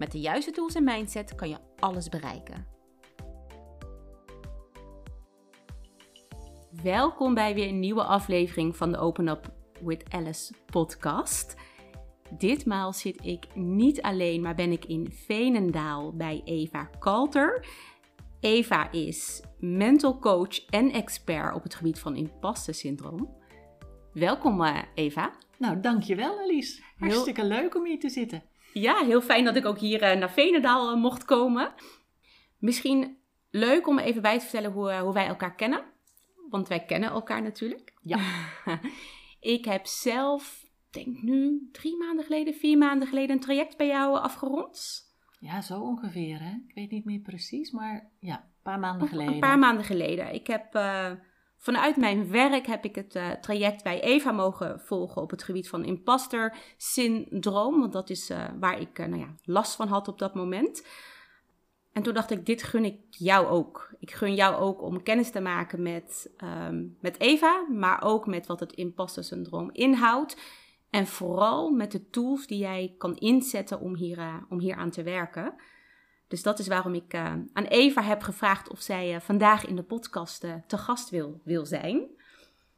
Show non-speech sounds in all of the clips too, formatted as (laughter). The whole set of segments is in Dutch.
Met de juiste tools en mindset kan je alles bereiken. Welkom bij weer een nieuwe aflevering van de Open Up with Alice podcast. Ditmaal zit ik niet alleen, maar ben ik in Veenendaal bij Eva Kalter. Eva is mental coach en expert op het gebied van imposter syndroom. Welkom uh, Eva. Nou, dankjewel Alice. Hartstikke leuk om hier te zitten. Ja, heel fijn dat ik ook hier uh, naar Veenendaal uh, mocht komen. Misschien leuk om even bij te vertellen hoe, hoe wij elkaar kennen. Want wij kennen elkaar natuurlijk. Ja. (laughs) ik heb zelf, denk nu drie maanden geleden, vier maanden geleden, een traject bij jou afgerond. Ja, zo ongeveer hè. Ik weet niet meer precies, maar ja, een paar maanden geleden. Een paar maanden geleden. Ik heb... Uh, Vanuit mijn werk heb ik het uh, traject bij Eva mogen volgen op het gebied van imposter syndroom. Want dat is uh, waar ik uh, nou ja, last van had op dat moment. En toen dacht ik, dit gun ik jou ook. Ik gun jou ook om kennis te maken met, um, met Eva, maar ook met wat het imposter syndroom inhoudt. En vooral met de tools die jij kan inzetten om hier, om hier aan te werken. Dus dat is waarom ik uh, aan Eva heb gevraagd of zij uh, vandaag in de podcast uh, te gast wil, wil zijn.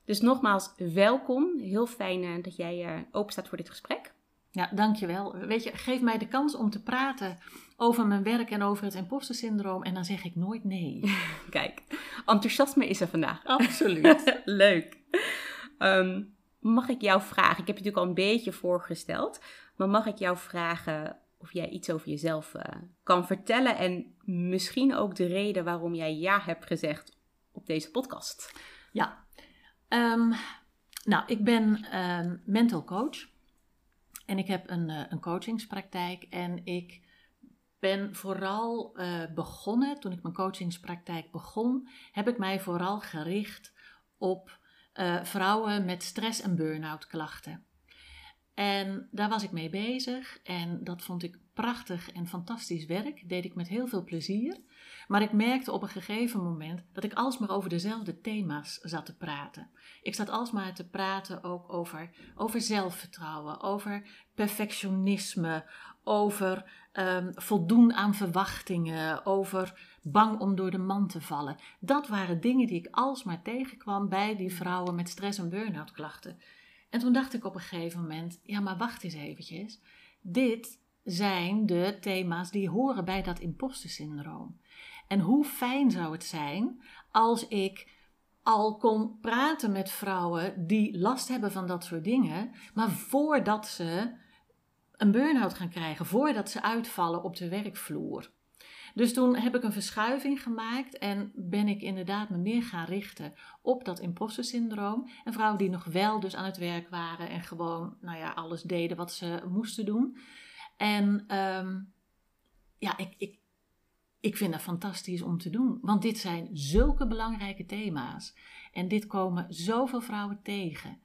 Dus nogmaals, welkom. Heel fijn dat jij open staat voor dit gesprek. Ja, dankjewel. Weet je, geef mij de kans om te praten over mijn werk en over het imposter syndroom en dan zeg ik nooit nee. (laughs) Kijk, enthousiasme is er vandaag. Absoluut. (laughs) Leuk. Um, mag ik jou vragen, ik heb je natuurlijk al een beetje voorgesteld, maar mag ik jou vragen of jij iets over jezelf uh, kan vertellen en misschien ook de reden waarom jij ja hebt gezegd op deze podcast. Ja, um, nou, ik ben um, mental coach en ik heb een, uh, een coachingspraktijk en ik ben vooral uh, begonnen, toen ik mijn coachingspraktijk begon, heb ik mij vooral gericht op vrouwen met stress- en burn-out klachten. En daar was ik mee bezig en dat vond ik prachtig en fantastisch werk. Deed ik met heel veel plezier. Maar ik merkte op een gegeven moment dat ik alsmaar over dezelfde thema's zat te praten. Ik zat alsmaar te praten ook over, over zelfvertrouwen, over perfectionisme, over um, voldoen aan verwachtingen, over bang om door de man te vallen. Dat waren dingen die ik alsmaar tegenkwam bij die vrouwen met stress- en burn-out klachten. En toen dacht ik op een gegeven moment, ja maar wacht eens eventjes. Dit zijn de thema's die horen bij dat impostersyndroom. En hoe fijn zou het zijn als ik al kon praten met vrouwen die last hebben van dat soort dingen, maar voordat ze een burn-out gaan krijgen, voordat ze uitvallen op de werkvloer. Dus toen heb ik een verschuiving gemaakt en ben ik inderdaad me meer gaan richten op dat imposter syndroom. En vrouwen die nog wel dus aan het werk waren en gewoon, nou ja, alles deden wat ze moesten doen. En um, ja, ik, ik, ik vind dat fantastisch om te doen. Want dit zijn zulke belangrijke thema's. En dit komen zoveel vrouwen tegen.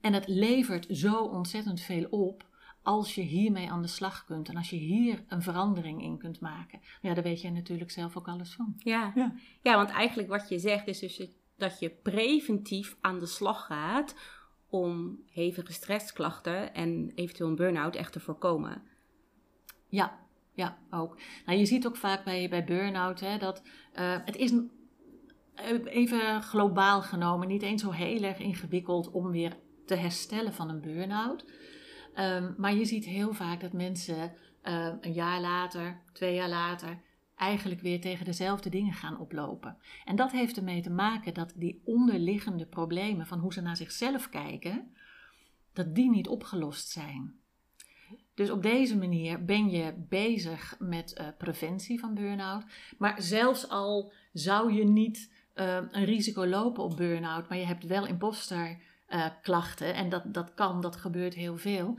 En het levert zo ontzettend veel op als je hiermee aan de slag kunt en als je hier een verandering in kunt maken. Ja, daar weet jij natuurlijk zelf ook alles van. Ja, ja. ja want eigenlijk wat je zegt is dus dat je preventief aan de slag gaat om hevige stressklachten en eventueel een burn-out echt te voorkomen. Ja, ja, ook. Nou, je ziet ook vaak bij, bij burn-out hè, dat uh, het is even globaal genomen niet eens zo heel erg ingewikkeld om weer te herstellen van een burn-out. Um, maar je ziet heel vaak dat mensen uh, een jaar later, twee jaar later, eigenlijk weer tegen dezelfde dingen gaan oplopen. En dat heeft ermee te maken dat die onderliggende problemen van hoe ze naar zichzelf kijken, dat die niet opgelost zijn. Dus op deze manier ben je bezig met uh, preventie van burn-out. Maar zelfs al zou je niet uh, een risico lopen op burn-out, maar je hebt wel imposter uh, klachten en dat, dat kan, dat gebeurt heel veel.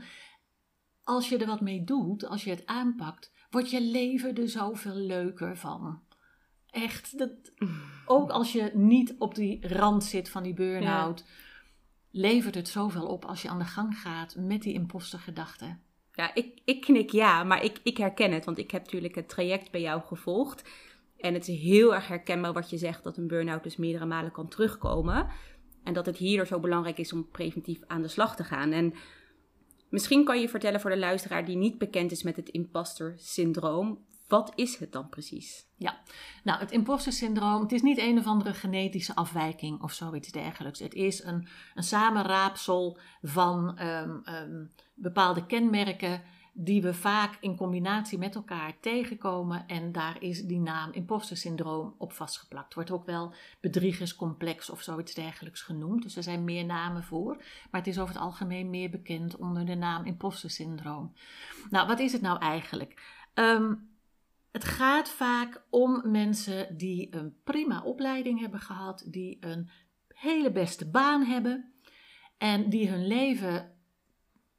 als je er wat mee doet, als je het aanpakt, wordt je leven er zoveel leuker van. Echt, dat, ook als je niet op die rand zit van die burn-out, levert het zoveel op als je aan de gang gaat met die impostergedachten. Ja, ik, ik knik ja, maar ik, ik herken het, want ik heb natuurlijk het traject bij jou gevolgd. En het is heel erg herkenbaar wat je zegt, dat een burn-out dus meerdere malen kan terugkomen. En dat het hierdoor zo belangrijk is om preventief aan de slag te gaan. En misschien kan je vertellen voor de luisteraar die niet bekend is met het imposter syndroom. Wat is het dan precies? Ja, nou, het imposter syndroom, het is niet een of andere genetische afwijking of zoiets dergelijks. Het is een, een samenraapsel van um, um, bepaalde kenmerken die we vaak in combinatie met elkaar tegenkomen. En daar is die naam imposter syndroom op vastgeplakt. Wordt ook wel bedriegerscomplex of zoiets dergelijks genoemd. Dus er zijn meer namen voor. Maar het is over het algemeen meer bekend onder de naam imposter syndroom. Nou, wat is het nou eigenlijk? Um, het gaat vaak om mensen die een prima opleiding hebben gehad, die een hele beste baan hebben en die hun leven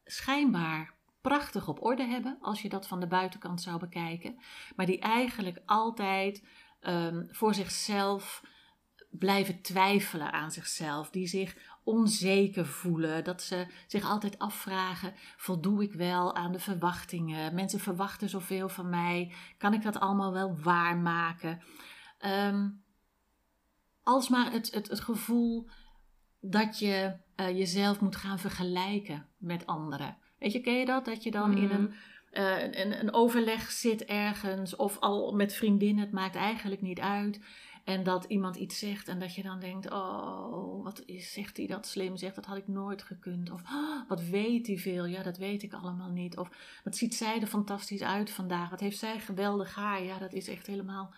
schijnbaar prachtig op orde hebben, als je dat van de buitenkant zou bekijken, maar die eigenlijk altijd um, voor zichzelf blijven twijfelen aan zichzelf, die zich onzeker voelen, dat ze zich altijd afvragen: voldoe ik wel aan de verwachtingen? Mensen verwachten zoveel van mij, kan ik dat allemaal wel waarmaken? Um, alsmaar het, het, het gevoel dat je uh, jezelf moet gaan vergelijken met anderen. Weet je, ken je dat? Dat je dan in een, uh, een, een overleg zit ergens of al met vriendinnen, het maakt eigenlijk niet uit. En dat iemand iets zegt en dat je dan denkt: Oh, wat is, zegt hij dat slim? Zegt dat had ik nooit gekund. Of oh, wat weet hij veel? Ja, dat weet ik allemaal niet. Of wat ziet zij er fantastisch uit vandaag? Wat heeft zij geweldig haar? Ja, dat is echt helemaal.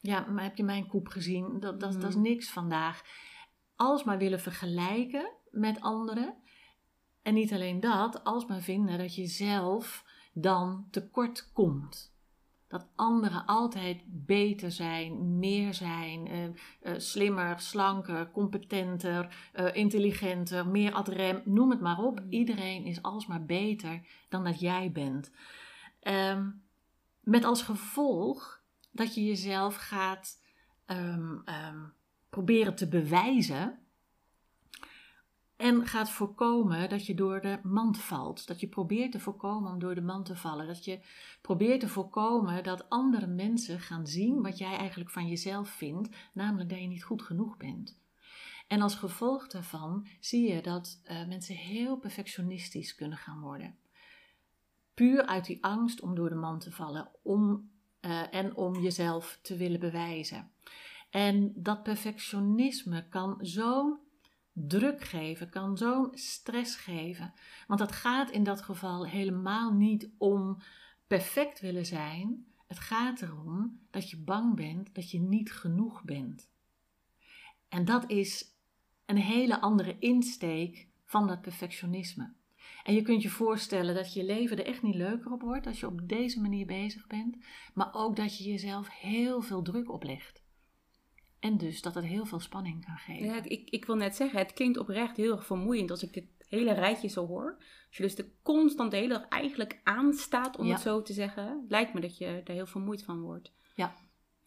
Ja, maar heb je mijn koep gezien? Dat, dat, dat is mm. niks vandaag. Als maar willen vergelijken met anderen. En niet alleen dat, als maar vinden dat je zelf dan tekort komt dat anderen altijd beter zijn, meer zijn, uh, uh, slimmer, slanker, competenter, uh, intelligenter, meer adrem, noem het maar op. Iedereen is alsmaar beter dan dat jij bent. Um, met als gevolg dat je jezelf gaat um, um, proberen te bewijzen en gaat voorkomen dat je door de mand valt. Dat je probeert te voorkomen om door de mand te vallen. Dat je probeert te voorkomen dat andere mensen gaan zien wat jij eigenlijk van jezelf vindt, namelijk dat je niet goed genoeg bent. En als gevolg daarvan zie je dat uh, mensen heel perfectionistisch kunnen gaan worden. Puur uit die angst om door de mand te vallen om, uh, en om jezelf te willen bewijzen. En dat perfectionisme kan zo'n druk geven, kan zo'n stress geven. Want het gaat in dat geval helemaal niet om perfect willen zijn. Het gaat erom dat je bang bent dat je niet genoeg bent. En dat is een hele andere insteek van dat perfectionisme. En je kunt je voorstellen dat je leven er echt niet leuker op wordt als je op deze manier bezig bent, maar ook dat je jezelf heel veel druk oplegt. En dus dat het heel veel spanning kan geven. Ja, ik, ik wil net zeggen, het klinkt oprecht heel erg vermoeiend als ik dit hele rijtje zo hoor. Als je dus de constant de hele dag eigenlijk aanstaat, om het zo te zeggen, lijkt me dat je er heel vermoeid van wordt. Ja.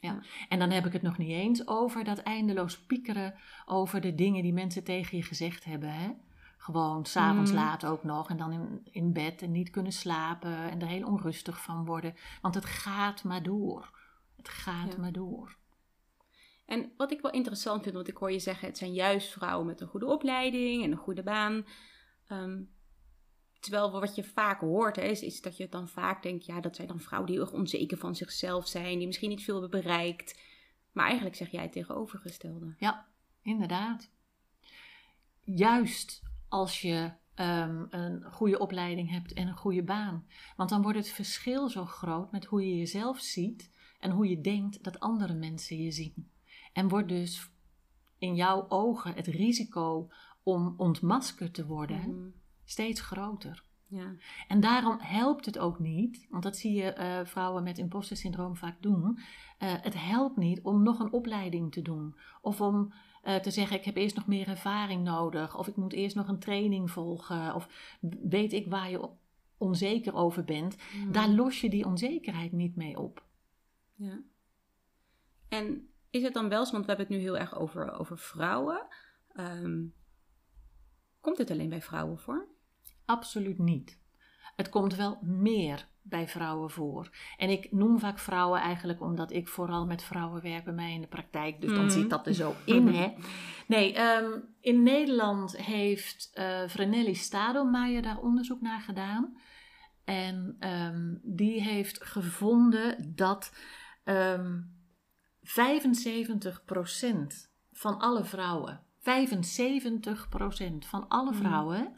Ja. en dan heb ik het nog niet eens over dat eindeloos piekeren over de dingen die mensen tegen je gezegd hebben. Hè? Gewoon s'avonds mm. laat ook nog en dan in, in bed en niet kunnen slapen en er heel onrustig van worden. Want het gaat maar door. Het gaat maar door. En wat ik wel interessant vind, want ik hoor je zeggen, het zijn juist vrouwen met een goede opleiding en een goede baan. Um, terwijl wat je vaak hoort, is, dat je dan vaak denkt, ja, dat zijn dan vrouwen die heel onzeker van zichzelf zijn, die misschien niet veel hebben bereikt. Maar eigenlijk zeg jij het tegenovergestelde. Ja, inderdaad. Juist als je um, een goede opleiding hebt en een goede baan. Want dan wordt het verschil zo groot met hoe je jezelf ziet en hoe je denkt dat andere mensen je zien. En wordt dus in jouw ogen het risico om ontmaskerd te worden mhm. steeds groter. Ja. En daarom helpt het ook niet, want dat zie je uh, vrouwen met imposter syndroom vaak doen. Uh, het helpt niet om nog een opleiding te doen. Of om uh, te zeggen, ik heb eerst nog meer ervaring nodig. Of ik moet eerst nog een training volgen. Of weet ik waar je onzeker over bent, daar los je die onzekerheid niet mee op. Ja. En is het dan wel zo, want we hebben het nu heel erg over, over vrouwen. Ehm, komt het alleen bij vrouwen voor? Absoluut niet. Het komt wel meer bij vrouwen voor. En ik noem vaak vrouwen eigenlijk omdat ik vooral met vrouwen werk bij mij in de praktijk. Dus dan Mhm. zit dat er zo in, hè. (laughs) Nee, ehm, in Nederland heeft eh Vrenelli Stadelmaier daar onderzoek naar gedaan. En ehm, die heeft gevonden dat 75% van alle vrouwen, 75% van alle Mhm. vrouwen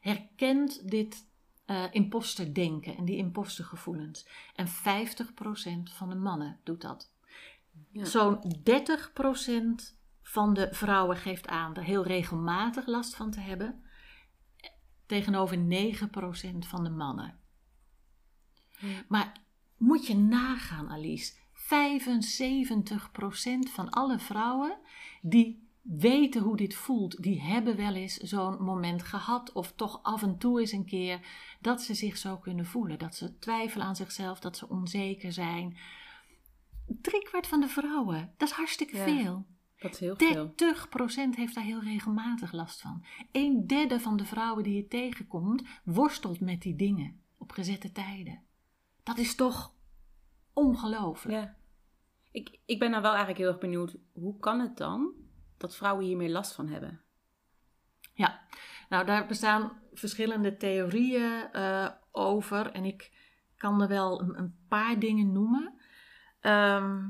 herkent dit eh imposterdenken en die impostergevoelens. En 50% van de mannen doet dat. Ja. Zo'n 30% van de vrouwen geeft aan er heel regelmatig last van te hebben. Tegenover 9% van de mannen. Ja. Maar moet je nagaan, Alice. 75% van alle vrouwen die weten hoe dit voelt, die hebben wel eens zo'n moment gehad. Of toch af en toe eens een keer dat ze zich zo kunnen voelen. Dat ze twijfelen aan zichzelf, dat ze onzeker zijn. Driekwart van de vrouwen, dat is hartstikke Ja. veel. Dat is heel veel. 30% heeft daar heel regelmatig last van. Een derde van de vrouwen die je tegenkomt, worstelt met die dingen op gezette tijden. Dat is toch ongelooflijk. Ja. Ik, ik ben nou wel eigenlijk heel erg benieuwd, hoe kan het dan dat vrouwen hier meer last van hebben? Ja, nou daar bestaan verschillende theorieën eh, over en ik kan er wel een, een paar dingen noemen. Ehm,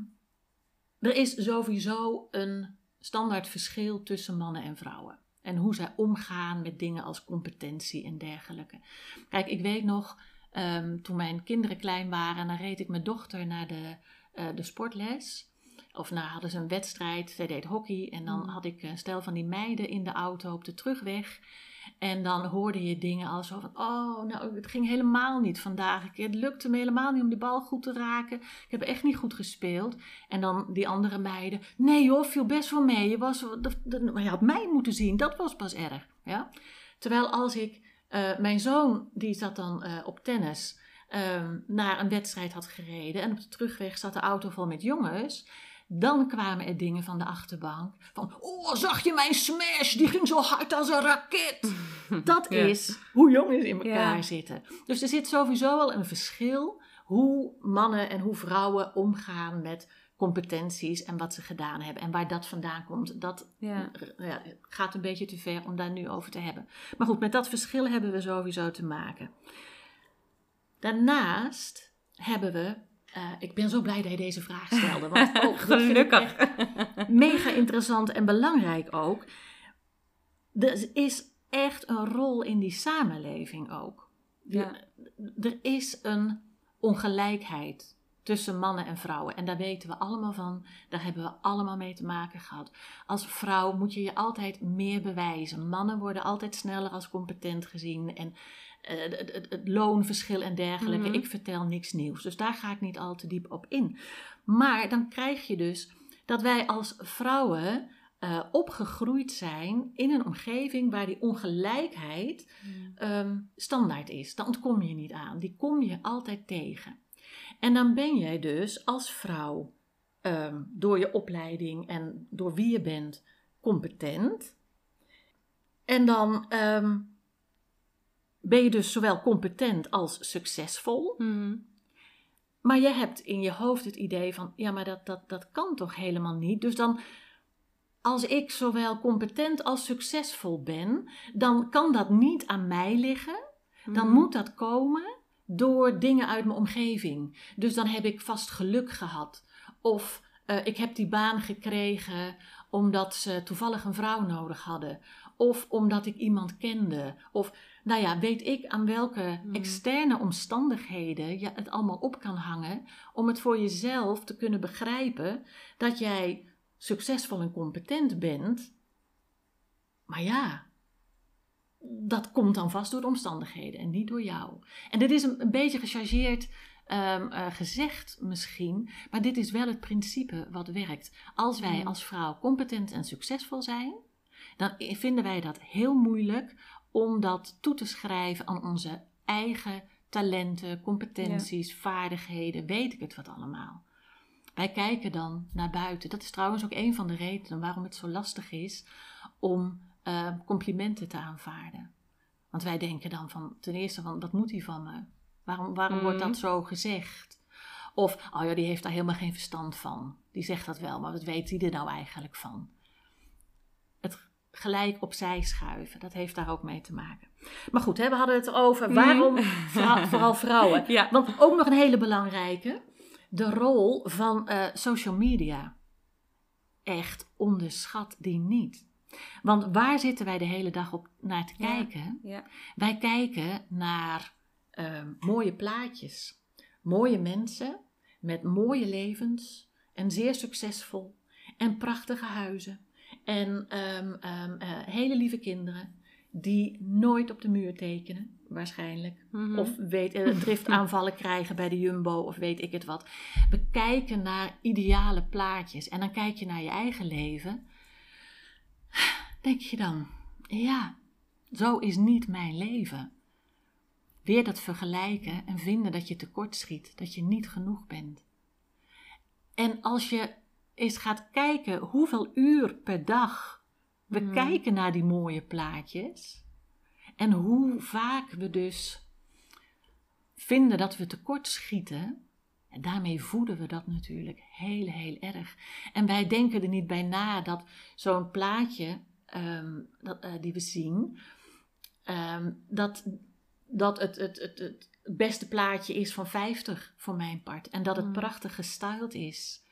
er is sowieso een standaard verschil tussen mannen en vrouwen. En hoe zij omgaan met dingen als competentie en dergelijke. Kijk, ik weet nog, ehm, toen mijn kinderen klein waren, dan reed ik mijn dochter naar de, eh, de sportles. Of nou hadden ze een wedstrijd, zij deed hockey. En dan Mm. had ik een stel van die meiden in de auto op de terugweg. En dan hoorde je dingen als zo van, oh, nou, het ging helemaal niet vandaag. Ik- Het lukte me helemaal niet om die bal goed te raken. Ik heb echt niet goed gespeeld. En dan die andere meiden, nee joh, viel best wel mee. Je, was, dat- dat- maar je had mij moeten zien, dat was pas erg. Ja? Terwijl als ik, eh, mijn zoon, die zat dan eh, op tennis, ehm, naar een wedstrijd had gereden. En op de terugweg zat de auto vol met jongens. Dan kwamen er dingen van de achterbank. Van, oh, zag je mijn smash? Die ging zo hard als een raket. (laughs) Dat Ja. is hoe jongens in elkaar Ja. zitten. Dus er zit sowieso wel een verschil hoe mannen en hoe vrouwen omgaan met competenties en wat ze gedaan hebben. En waar dat vandaan komt, dat Ja. ja, gaat een beetje te ver om daar nu over te hebben. Maar goed, met dat verschil hebben we sowieso te maken. Daarnaast hebben we. eh, ik ben zo blij dat je deze vraag stelde. Want (laughs) oh, Gelukkig. mega interessant en belangrijk ook. Er is echt een rol in die samenleving ook. Ja. Er is een ongelijkheid tussen mannen en vrouwen. En daar weten we allemaal van. Daar hebben we allemaal mee te maken gehad. Als vrouw moet je je altijd meer bewijzen. Mannen worden altijd sneller als competent gezien. En eh, het, het, het loonverschil en dergelijke. Mhm. Ik vertel niks nieuws. Dus daar ga ik niet al te diep op in. Maar dan krijg je dus dat wij als vrouwen eh, opgegroeid zijn in een omgeving waar die ongelijkheid ehm, standaard is. Daar ontkom je niet aan. Die kom je altijd tegen. En dan ben jij dus als vrouw ehm, door je opleiding en door wie je bent competent. En dan ehm, ben je dus zowel competent als succesvol. Mhm. Maar je hebt in je hoofd het idee van, ja, maar dat, dat, dat kan toch helemaal niet. Dus dan, als ik zowel competent als succesvol ben, dan kan dat niet aan mij liggen. Dan Mhm. moet dat komen door dingen uit mijn omgeving. Dus dan heb ik vast geluk gehad. Of eh, ik heb die baan gekregen omdat ze toevallig een vrouw nodig hadden. Of omdat ik iemand kende. Of nou ja, weet ik aan welke Mhm. externe omstandigheden je het allemaal op kan hangen. Om het voor jezelf te kunnen begrijpen dat jij succesvol en competent bent. Maar ja, dat komt dan vast door de omstandigheden en niet door jou. En dit is een, een beetje gechargeerd ehm, eh, gezegd misschien, maar dit is wel het principe wat werkt. Als wij Mm. als vrouw competent en succesvol zijn, dan vinden wij dat heel moeilijk om dat toe te schrijven aan onze eigen talenten, competenties, vaardigheden, weet ik het wat allemaal. Wij kijken dan naar buiten. Dat is trouwens ook een van de redenen waarom het zo lastig is om uh, complimenten te aanvaarden. Want wij denken dan van, ten eerste van, wat moet hij van me? Waarom, waarom wordt dat mhm. zo gezegd? Of, oh ja, die heeft daar helemaal geen verstand van. Die zegt dat wel, maar wat weet hij er nou eigenlijk van? Het gelijk opzij schuiven, dat heeft daar ook mee te maken. Maar goed, hè, we hadden het over mhm. waarom (laughs) vooral, vrouwen. Ja. Want ook nog een hele belangrijke, de rol van uh, social media. Echt onderschat die niet. Want waar zitten wij de hele dag op naar te kijken? Ja, Wij kijken naar uh, mooie plaatjes, mooie mensen met mooie levens en zeer succesvol en prachtige huizen en um, um, uh, hele lieve kinderen die nooit op de muur tekenen, waarschijnlijk. Mm -hmm. Of weet, uh, driftaanvallen (laughs) krijgen bij de Jumbo of weet ik het wat. We kijken naar ideale plaatjes en dan kijk je naar je eigen leven denk je dan, ja, zo is niet mijn leven. Weer dat vergelijken en vinden dat je tekortschiet, dat je niet genoeg bent. En als je eens gaat kijken hoeveel uur per dag we hmm. kijken naar die mooie plaatjes en hoe vaak we dus vinden dat we tekortschieten, en daarmee voeden we dat natuurlijk heel, heel erg. En wij denken er niet bij na dat zo'n plaatje Ehm, dat, eh, die we zien, ehm, dat, dat het, het, het, het beste plaatje is van 50 voor mijn part. En dat het mm. prachtig gestyled is.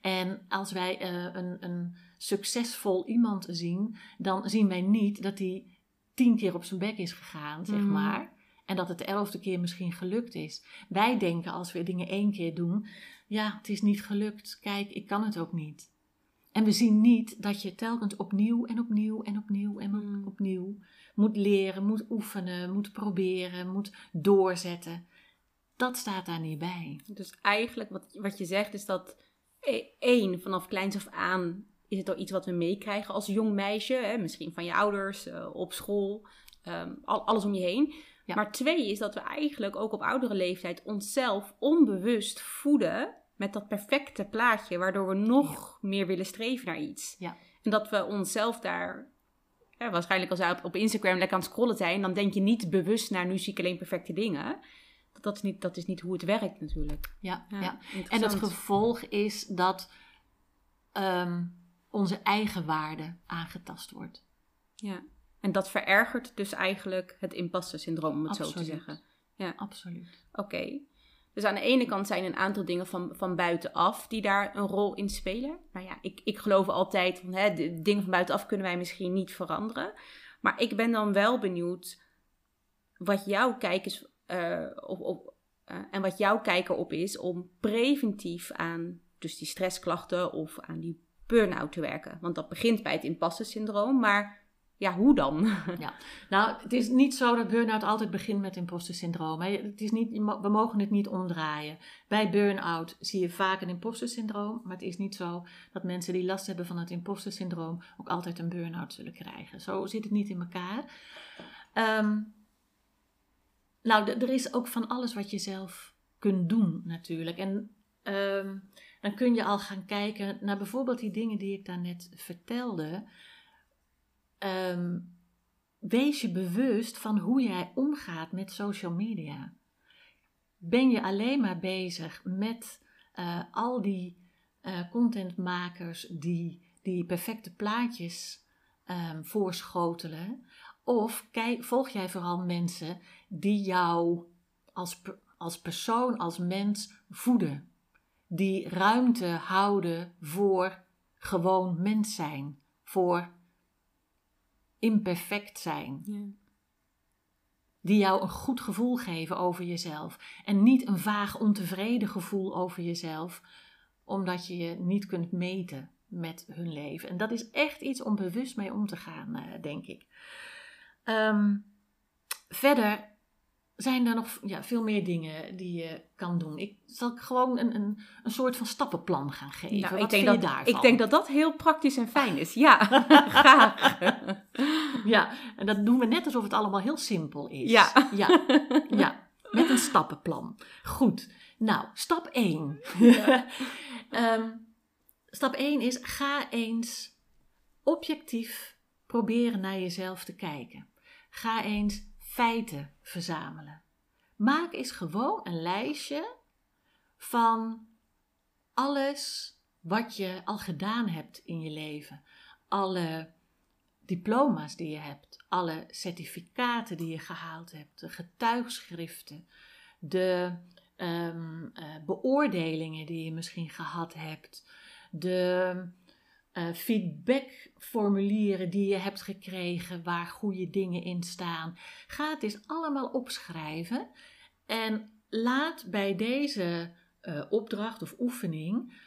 En als wij uh, een, een succesvol iemand zien, dan zien wij niet dat hij tien keer op zijn bek is gegaan, zeg mm. maar. En dat het de elfde keer misschien gelukt is. Wij denken als we dingen één keer doen, ja, het is niet gelukt. Kijk, ik kan het ook niet. En we zien niet dat je telkens opnieuw en opnieuw en opnieuw en hmm. opnieuw moet leren, moet oefenen, moet proberen, moet doorzetten. Dat staat daar niet bij. Dus eigenlijk wat, wat je zegt is dat e, één, vanaf kleins af aan is het al iets wat we meekrijgen als jong meisje. Hè? Misschien van je ouders, uh, op school, um, al, alles om je heen. Maar twee is dat we eigenlijk ook op oudere leeftijd onszelf onbewust voeden met dat perfecte plaatje, waardoor we nog meer willen streven naar iets. Ja. En dat we onszelf daar, ja, waarschijnlijk als we op, Instagram lekker aan het scrollen zijn, dan denk je niet bewust naar nu zie ik alleen perfecte dingen. Dat, dat, is, niet, dat is niet hoe het werkt natuurlijk. Ja, ja. en het gevolg is dat ehm, onze eigen waarde aangetast wordt. Ja, en dat verergert dus eigenlijk het impasse syndroom, om het zo te zeggen. Ja, absoluut. Oké. Dus aan de ene kant zijn een aantal dingen van, van buitenaf die daar een rol in spelen. Nou ja, ik, ik geloof altijd van hè, de dingen van buitenaf kunnen wij misschien niet veranderen. Maar ik ben dan wel benieuwd wat jouw kijk is, uh, op, op, uh, en wat jouw kijker op is om preventief aan dus die stressklachten of aan die burn-out te werken. Want dat begint bij het impasse syndroom, maar ja, hoe dan? (laughs) Ja, nou, het is niet zo dat burn-out altijd begint met imposter syndroom. Het is niet, we mogen het niet omdraaien. Bij burn-out zie je vaak een imposter syndroom, maar het is niet zo dat mensen die last hebben van het imposter syndroom ook altijd een burn-out zullen krijgen. Zo zit het niet in elkaar. Ehm, nou, er is ook van alles wat je zelf kunt doen natuurlijk. En ehm, dan kun je al gaan kijken naar bijvoorbeeld die dingen die ik daarnet vertelde. Ehm, wees je bewust van hoe jij omgaat met social media. Ben je alleen maar bezig met uh, al die uh, contentmakers die die perfecte plaatjes um, voorschotelen? Of kijk, volg jij vooral mensen die jou als, als persoon, als mens voeden? Die ruimte houden voor gewoon mens zijn, voor imperfect zijn. Ja. Die jou een goed gevoel geven over jezelf. En niet een vaag ontevreden gevoel over jezelf, omdat je je niet kunt meten met hun leven. En dat is echt iets om bewust mee om te gaan, eh, denk ik. Um, verder zijn er nog ja, veel meer dingen die je kan doen. Ik zal gewoon een, een, een soort van stappenplan gaan geven. Nou, ik, denk dat, ik denk dat dat heel praktisch en fijn is. Ja, (laughs) graag. ja, en dat doen we net alsof het allemaal heel simpel is. Ja. Ja, (laughs) ja. met een stappenplan. Goed. Nou, stap 1. (laughs) Ehm, stap 1 is ga eens objectief proberen naar jezelf te kijken. Ga eens feiten verzamelen. Maak eens gewoon een lijstje van alles wat je al gedaan hebt in je leven. Alle diploma's die je hebt, alle certificaten die je gehaald hebt, de getuigschriften, de um, beoordelingen die je misschien gehad hebt, de uh, feedbackformulieren die je hebt gekregen waar goede dingen in staan. Ga het eens allemaal opschrijven en laat bij deze uh, opdracht of oefening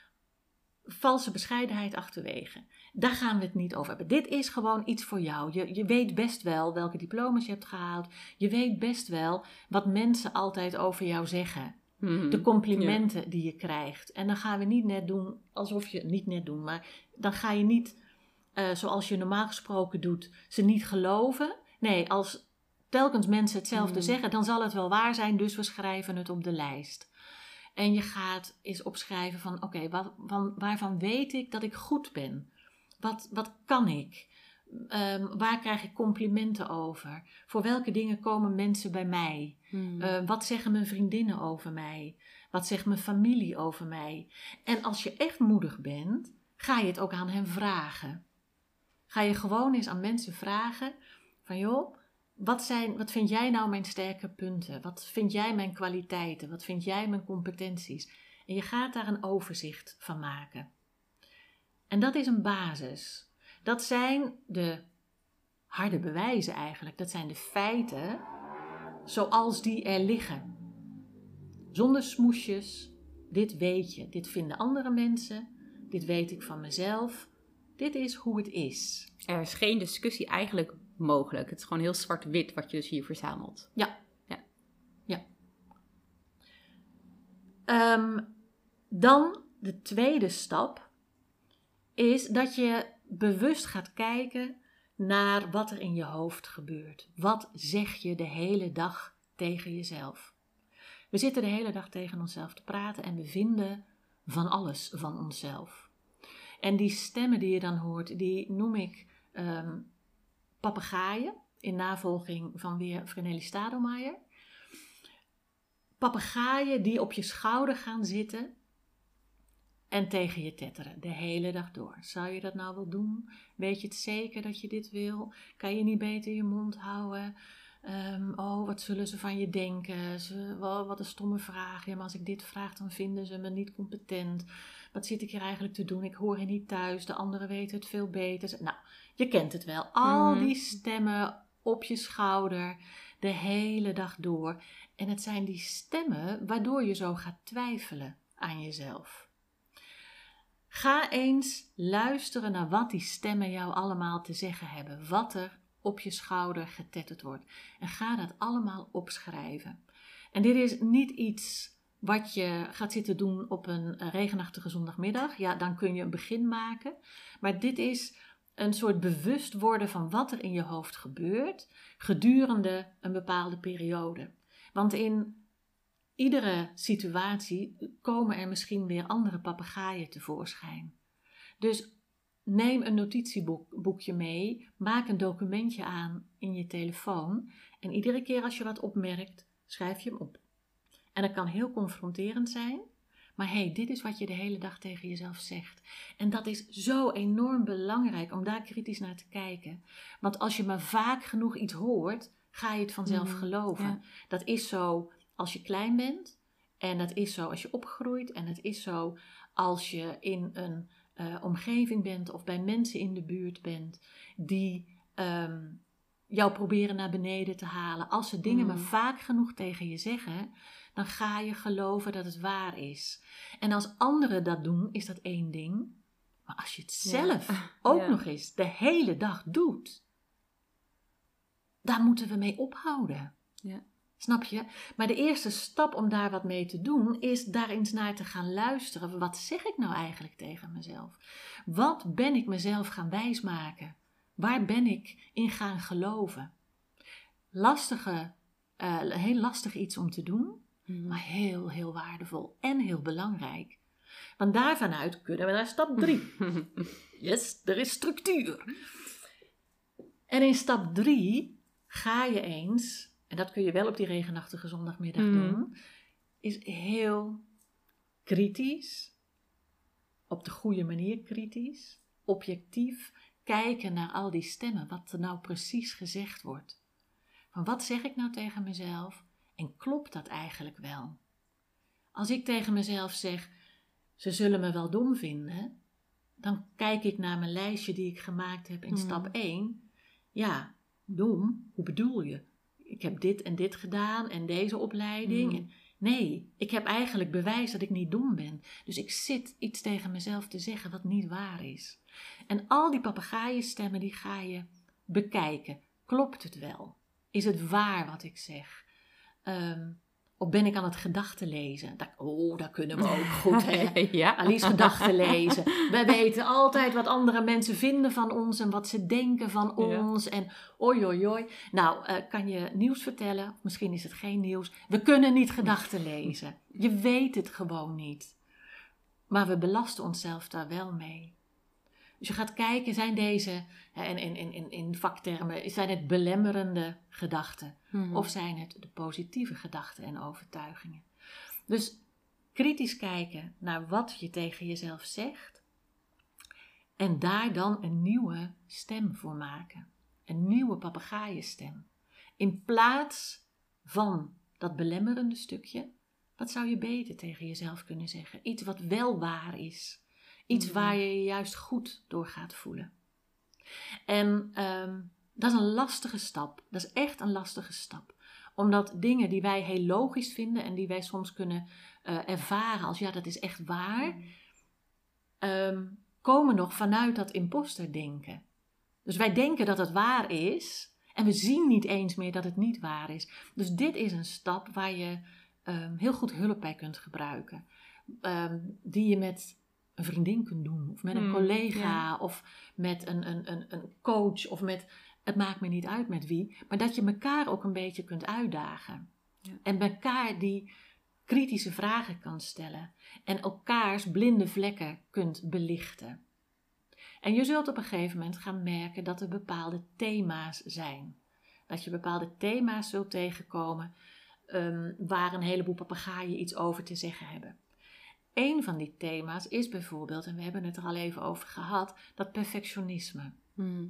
valse bescheidenheid achterwege. Daar gaan we het niet over hebben. Dit is gewoon iets voor jou. Je, je weet best wel welke diploma's je hebt gehaald. Je weet best wel wat mensen altijd over jou zeggen. Mhm. De complimenten die je krijgt. En dan gaan we niet net doen alsof je niet net doen, maar dan ga je niet uh, zoals je normaal gesproken doet, ze niet geloven. Nee, als telkens mensen hetzelfde mhm. zeggen, dan zal het wel waar zijn, dus we schrijven het op de lijst. En je gaat eens opschrijven van oké, van, waarvan weet ik dat ik goed ben? Wat, wat kan ik? Um, waar krijg ik complimenten over? Voor welke dingen komen mensen bij mij? Hmm. Uh, wat zeggen mijn vriendinnen over mij? Wat zegt mijn familie over mij? En als je echt moedig bent, ga je het ook aan hen vragen. Ga je gewoon eens aan mensen vragen van joh, wat, zijn, wat vind jij nou mijn sterke punten? Wat vind jij mijn kwaliteiten? Wat vind jij mijn competenties? En je gaat daar een overzicht van maken. En dat is een basis. Dat zijn de harde bewijzen eigenlijk. Dat zijn de feiten zoals die er liggen. Zonder smoesjes. Dit weet je. Dit vinden andere mensen. Dit weet ik van mezelf. Dit is hoe het is. Er is geen discussie eigenlijk mogelijk. Het is gewoon heel zwart-wit wat je dus hier verzamelt. Ja. Ja. ja. Ehm, dan de tweede stap is dat je bewust gaat kijken naar wat er in je hoofd gebeurt. Wat zeg je de hele dag tegen jezelf? We zitten de hele dag tegen onszelf te praten en we vinden van alles van onszelf. En die stemmen die je dan hoort, die noem ik um, papegaaien, in navolging van weer Frenelli Stadelmaier. Papegaaien die op je schouder gaan zitten en tegen je tetteren de hele dag door. Zou je dat nou wel doen? Weet je het zeker dat je dit wil? Kan je niet beter je mond houden? Um, oh, wat zullen ze van je denken? Ze, wat een stomme vraag. Ja, maar als ik dit vraag, dan vinden ze me niet competent. Wat zit ik hier eigenlijk te doen? Ik hoor hier niet thuis. De anderen weten het veel beter. Nou, je kent het wel. Al mhm. die stemmen op je schouder de hele dag door. En het zijn die stemmen waardoor je zo gaat twijfelen aan jezelf. Ga eens luisteren naar wat die stemmen jou allemaal te zeggen hebben. Wat er op je schouder getetterd wordt. En ga dat allemaal opschrijven. En dit is niet iets wat je gaat zitten doen op een regenachtige zondagmiddag. Ja, dan kun je een begin maken. Maar dit is een soort bewust worden van wat er in je hoofd gebeurt gedurende een bepaalde periode. Want in iedere situatie komen er misschien weer andere papegaaien tevoorschijn. Dus neem een notitieboekje mee, maak een documentje aan in je telefoon en iedere keer als je wat opmerkt, schrijf je hem op. En dat kan heel confronterend zijn, maar hé, hey, dit is wat je de hele dag tegen jezelf zegt. En dat is zo enorm belangrijk om daar kritisch naar te kijken. Want als je maar vaak genoeg iets hoort, ga je het vanzelf mhm, geloven. Dat is zo als je klein bent. En dat is zo als je opgroeit. En het is zo als je in een uh, omgeving bent of bij mensen in de buurt bent die um, jou proberen naar beneden te halen. Als ze dingen maar mhm. vaak genoeg tegen je zeggen, dan ga je geloven dat het waar is. En als anderen dat doen, is dat één ding. Maar als je het zelf (laughs) ook nog eens de hele dag doet, daar moeten we mee ophouden. Ja. Snap je? Maar de eerste stap om daar wat mee te doen, is daar eens naar te gaan luisteren. Wat zeg ik nou eigenlijk tegen mezelf? Wat ben ik mezelf gaan wijsmaken? Waar ben ik in gaan geloven? Lastige, uh, heel lastig iets om te doen, Mhm. maar heel, heel waardevol en heel belangrijk. Want daarvanuit kunnen we naar stap 3. (laughs) Yes, er is structuur. En in stap 3 ga je eens, en dat kun je wel op die regenachtige zondagmiddag Mhm. doen, is heel kritisch, op de goede manier kritisch, objectief kijken naar al die stemmen, wat er nou precies gezegd wordt. Van wat zeg ik nou tegen mezelf en klopt dat eigenlijk wel? Als ik tegen mezelf zeg, ze zullen me wel dom vinden, dan kijk ik naar mijn lijstje die ik gemaakt heb in Mhm. stap 1. Ja, dom, hoe bedoel je? Ik heb dit en dit gedaan en deze opleiding. En nee, ik heb eigenlijk bewijs dat ik niet dom ben. Dus ik zit iets tegen mezelf te zeggen wat niet waar is. En al die papegaaienstemmen die ga je bekijken. Klopt het wel? Is het waar wat ik zeg? Ehm, of ben ik aan het gedachten lezen? Dat, oh, dat kunnen we ook (laughs) goed, hè? ja. Alice gedachten lezen. Wij weten altijd wat andere mensen vinden van ons en wat ze denken van Ja. ons. En oi, oi, oi. Nou, eh, kan je nieuws vertellen? Misschien is het geen nieuws. We kunnen niet gedachten (laughs) lezen. Je weet het gewoon niet. Maar we belasten onszelf daar wel mee. Dus je gaat kijken, zijn deze, hè, in, in, in, vaktermen, zijn het belemmerende gedachten? Mhm. Of zijn het de positieve gedachten en overtuigingen? Dus kritisch kijken naar wat je tegen jezelf zegt. En daar dan een nieuwe stem voor maken. Een nieuwe papegaaienstem. In plaats van dat belemmerende stukje, wat zou je beter tegen jezelf kunnen zeggen? Iets wat wel waar is. Iets Mhm. waar je je juist goed door gaat voelen. En ehm, dat is een lastige stap. Dat is echt een lastige stap. Omdat dingen die wij heel logisch vinden en die wij soms kunnen eh, ervaren als ja, dat is echt waar, ehm, komen nog vanuit dat imposterdenken. Dus wij denken dat het waar is en we zien niet eens meer dat het niet waar is. Dus dit is een stap waar je ehm, heel goed hulp bij kunt gebruiken. Die je met een vriendin kunt doen, of met een Hmm, collega, ja. of met een, een, een, een coach, of met, het maakt me niet uit met wie, maar dat je elkaar ook een beetje kunt uitdagen. Ja. En elkaar die kritische vragen kan stellen en elkaars blinde vlekken kunt belichten. En je zult op een gegeven moment gaan merken dat er bepaalde thema's zijn. Dat je bepaalde thema's zult tegenkomen ehm, waar een heleboel papegaaien iets over te zeggen hebben. Een van die thema's is bijvoorbeeld, en we hebben het er al even over gehad, dat perfectionisme. Mhm.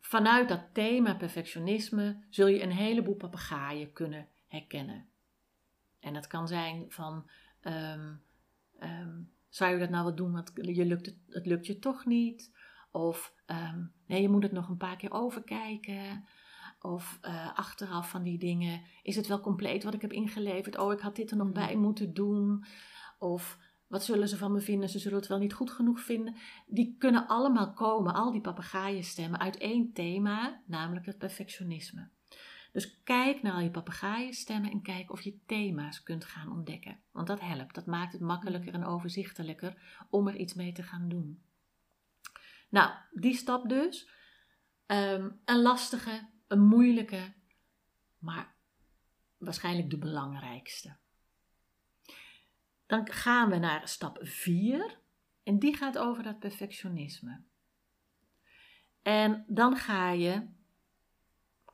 Vanuit dat thema perfectionisme zul je een heleboel papegaaien kunnen herkennen. En dat kan zijn van, ehm, ehm, zou je dat nou wel doen, want je lukt het, het lukt je toch niet? Of ehm, nee, je moet het nog een paar keer overkijken. Of eh, achteraf van die dingen, is het wel compleet wat ik heb ingeleverd? Oh, ik had dit er nog Mhm. bij moeten doen. Of wat zullen ze van me vinden? Ze zullen het wel niet goed genoeg vinden. Die kunnen allemaal komen, al die papegaaienstemmen, uit één thema, namelijk het perfectionisme. Dus kijk naar al je papegaaienstemmen en kijk of je thema's kunt gaan ontdekken. Want dat helpt, dat maakt het makkelijker en overzichtelijker om er iets mee te gaan doen. Nou, die stap dus. Ehm, een lastige, een moeilijke, maar waarschijnlijk de belangrijkste. Dan gaan we naar stap 4 en die gaat over dat perfectionisme. En dan ga je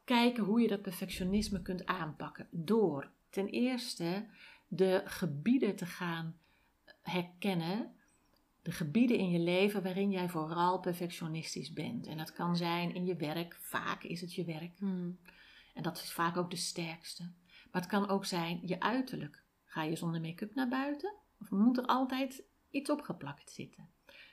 kijken hoe je dat perfectionisme kunt aanpakken door ten eerste de gebieden te gaan herkennen, de gebieden in je leven waarin jij vooral perfectionistisch bent. En dat kan zijn in je werk, vaak is het je werk. Mhm. En dat is vaak ook de sterkste. Maar het kan ook zijn je uiterlijk. Ga je zonder make-up naar buiten? Of moet er altijd iets opgeplakt zitten?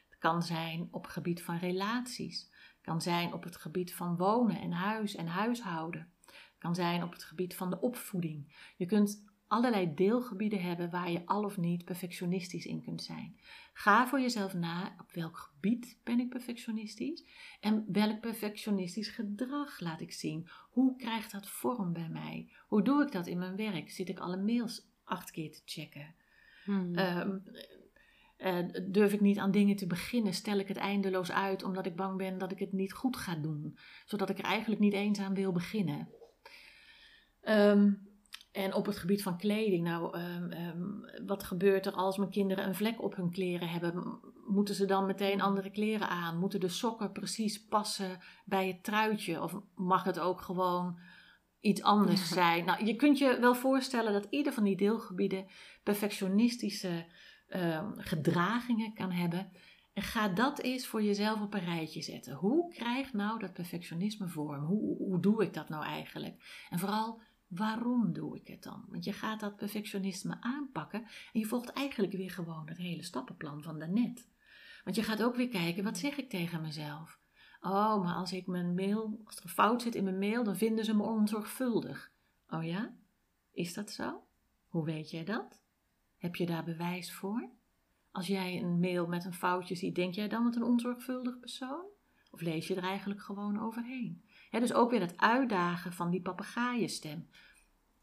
Het kan zijn op het gebied van relaties. Het kan zijn op het gebied van wonen en huis en huishouden. Het kan zijn op het gebied van de opvoeding. Je kunt allerlei deelgebieden hebben waar je al of niet perfectionistisch in kunt zijn. Ga voor jezelf na op welk gebied ben ik perfectionistisch en welk perfectionistisch gedrag laat ik zien. Hoe krijgt dat vorm bij mij? Hoe doe ik dat in mijn werk? Zit ik alle mails acht keer te checken? Mhm. Ehm, Eh, durf ik niet aan dingen te beginnen? Stel ik het eindeloos uit omdat ik bang ben dat ik het niet goed ga doen? Zodat ik er eigenlijk niet eens aan wil beginnen. Ehm, en op het gebied van kleding, nou, ehm, ehm, wat gebeurt er als mijn kinderen een vlek op hun kleren hebben? Moeten ze dan meteen andere kleren aan? Moeten de sokken precies passen bij het truitje? Of mag het ook gewoon iets anders zijn? Nou, je kunt je wel voorstellen dat ieder van die deelgebieden perfectionistische gedragingen kan hebben. En ga dat eens voor jezelf op een rijtje zetten. Hoe krijgt nou dat perfectionisme vorm? Hoe, hoe doe ik dat nou eigenlijk? En vooral, waarom doe ik het dan? Want je gaat dat perfectionisme aanpakken en je volgt eigenlijk weer gewoon het hele stappenplan van daarnet. Want je gaat ook weer kijken, wat zeg ik tegen mezelf? Oh, maar als ik mijn mail, als er een fout zit in mijn mail, dan vinden ze me onzorgvuldig. Oh ja? Is dat zo? Hoe weet jij dat? Heb je daar bewijs voor? Als jij een mail met een foutje ziet, denk jij dan met een onzorgvuldig persoon? Of lees je er eigenlijk gewoon overheen? Dus ook weer het uitdagen van die papegaaienstem.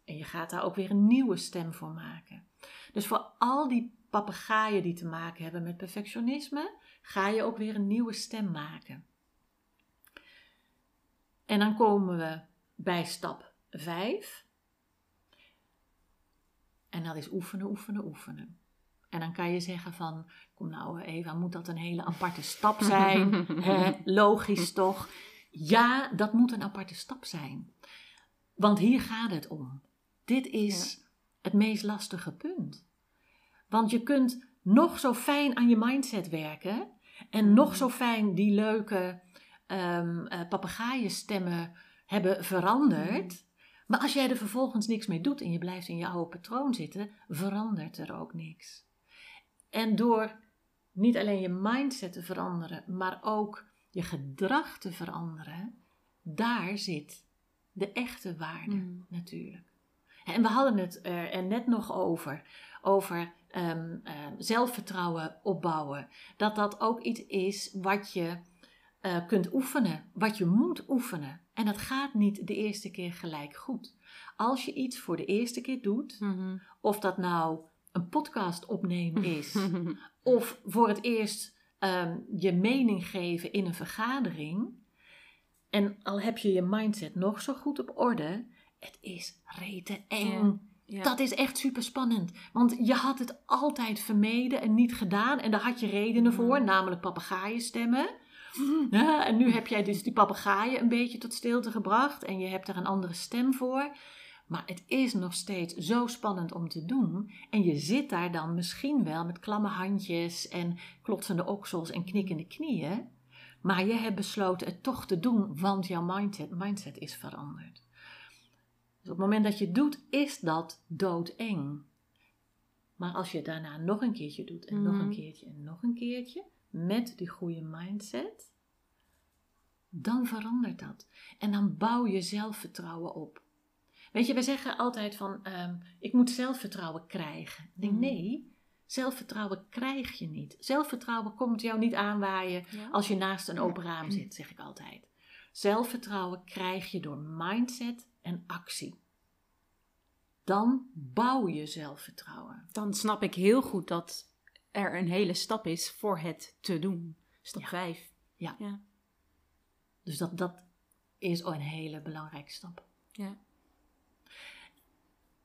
En je gaat daar ook weer een nieuwe stem voor maken. Dus voor al die papegaaien die te maken hebben met perfectionisme, ga je ook weer een nieuwe stem maken. En dan komen we bij stap 5. En dat is oefenen, oefenen, oefenen. En dan kan je zeggen van, kom nou Eva, moet dat een hele aparte stap zijn? (laughs) logisch toch? Ja, dat moet een aparte stap zijn. Want hier gaat het om. Dit is het meest lastige punt. Want je kunt nog zo fijn aan je mindset werken en nog zo fijn die leuke um, uh, papegaaien hebben veranderd. Maar als jij er vervolgens niks mee doet en je blijft in je oude patroon zitten, verandert er ook niks. En door niet alleen je mindset te veranderen, maar ook je gedrag te veranderen, daar zit de echte waarde mm. natuurlijk. En we hadden het er net nog over, over ehm, ehm, zelfvertrouwen opbouwen. Dat dat ook iets is wat je uh, kunt oefenen, wat je moet oefenen. En dat gaat niet de eerste keer gelijk goed. Als je iets voor de eerste keer doet, mm-hmm. of dat nou een podcast opnemen is, (laughs) of voor het eerst Ehm, je mening geven in een vergadering. En al heb je je mindset nog zo goed op orde, het is rete eng. Dat is echt super spannend. Want je had het altijd vermeden en niet gedaan. En daar had je redenen voor, namelijk papegaaienstemmen. (laughs) Ja, en nu heb jij dus die papegaaien een beetje tot stilte gebracht. En je hebt er een andere stem voor. Maar het is nog steeds zo spannend om te doen. En je zit daar dan misschien wel met klamme handjes en klotsende oksels en knikkende knieën. Maar je hebt besloten het toch te doen, want jouw mindset, mindset is veranderd. Dus op het moment dat je het doet, is dat doodeng. Maar als je het daarna nog een keertje doet en nog een mhm. keertje en nog een keertje, met die goede mindset, dan verandert dat. En dan bouw je zelfvertrouwen op. Weet je, wij zeggen altijd van, um, ik moet zelfvertrouwen krijgen. Ik denk, mm. nee, zelfvertrouwen krijg je niet. Zelfvertrouwen komt jou niet aanwaaien als je naast een open raam zit, zeg ik altijd. Zelfvertrouwen krijg je door mindset en actie. Dan bouw je zelfvertrouwen. Dan snap ik heel goed dat er een hele stap is voor het te doen. Stap 5. Ja. ja. Dus dat, dat is een hele belangrijke stap. Ja.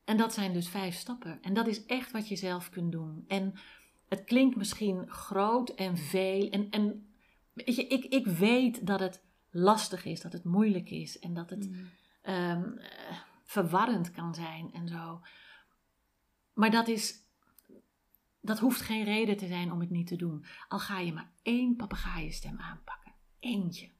En dat zijn dus vijf stappen. En dat is echt wat je zelf kunt doen. En het klinkt misschien groot en veel. En, en weet je, ik, ik weet dat het lastig is, dat het moeilijk is en dat het mm. um, verwarrend kan zijn en zo. Maar dat is. Dat hoeft geen reden te zijn om het niet te doen. Al ga je maar één papegaaienstem aanpakken. Eentje.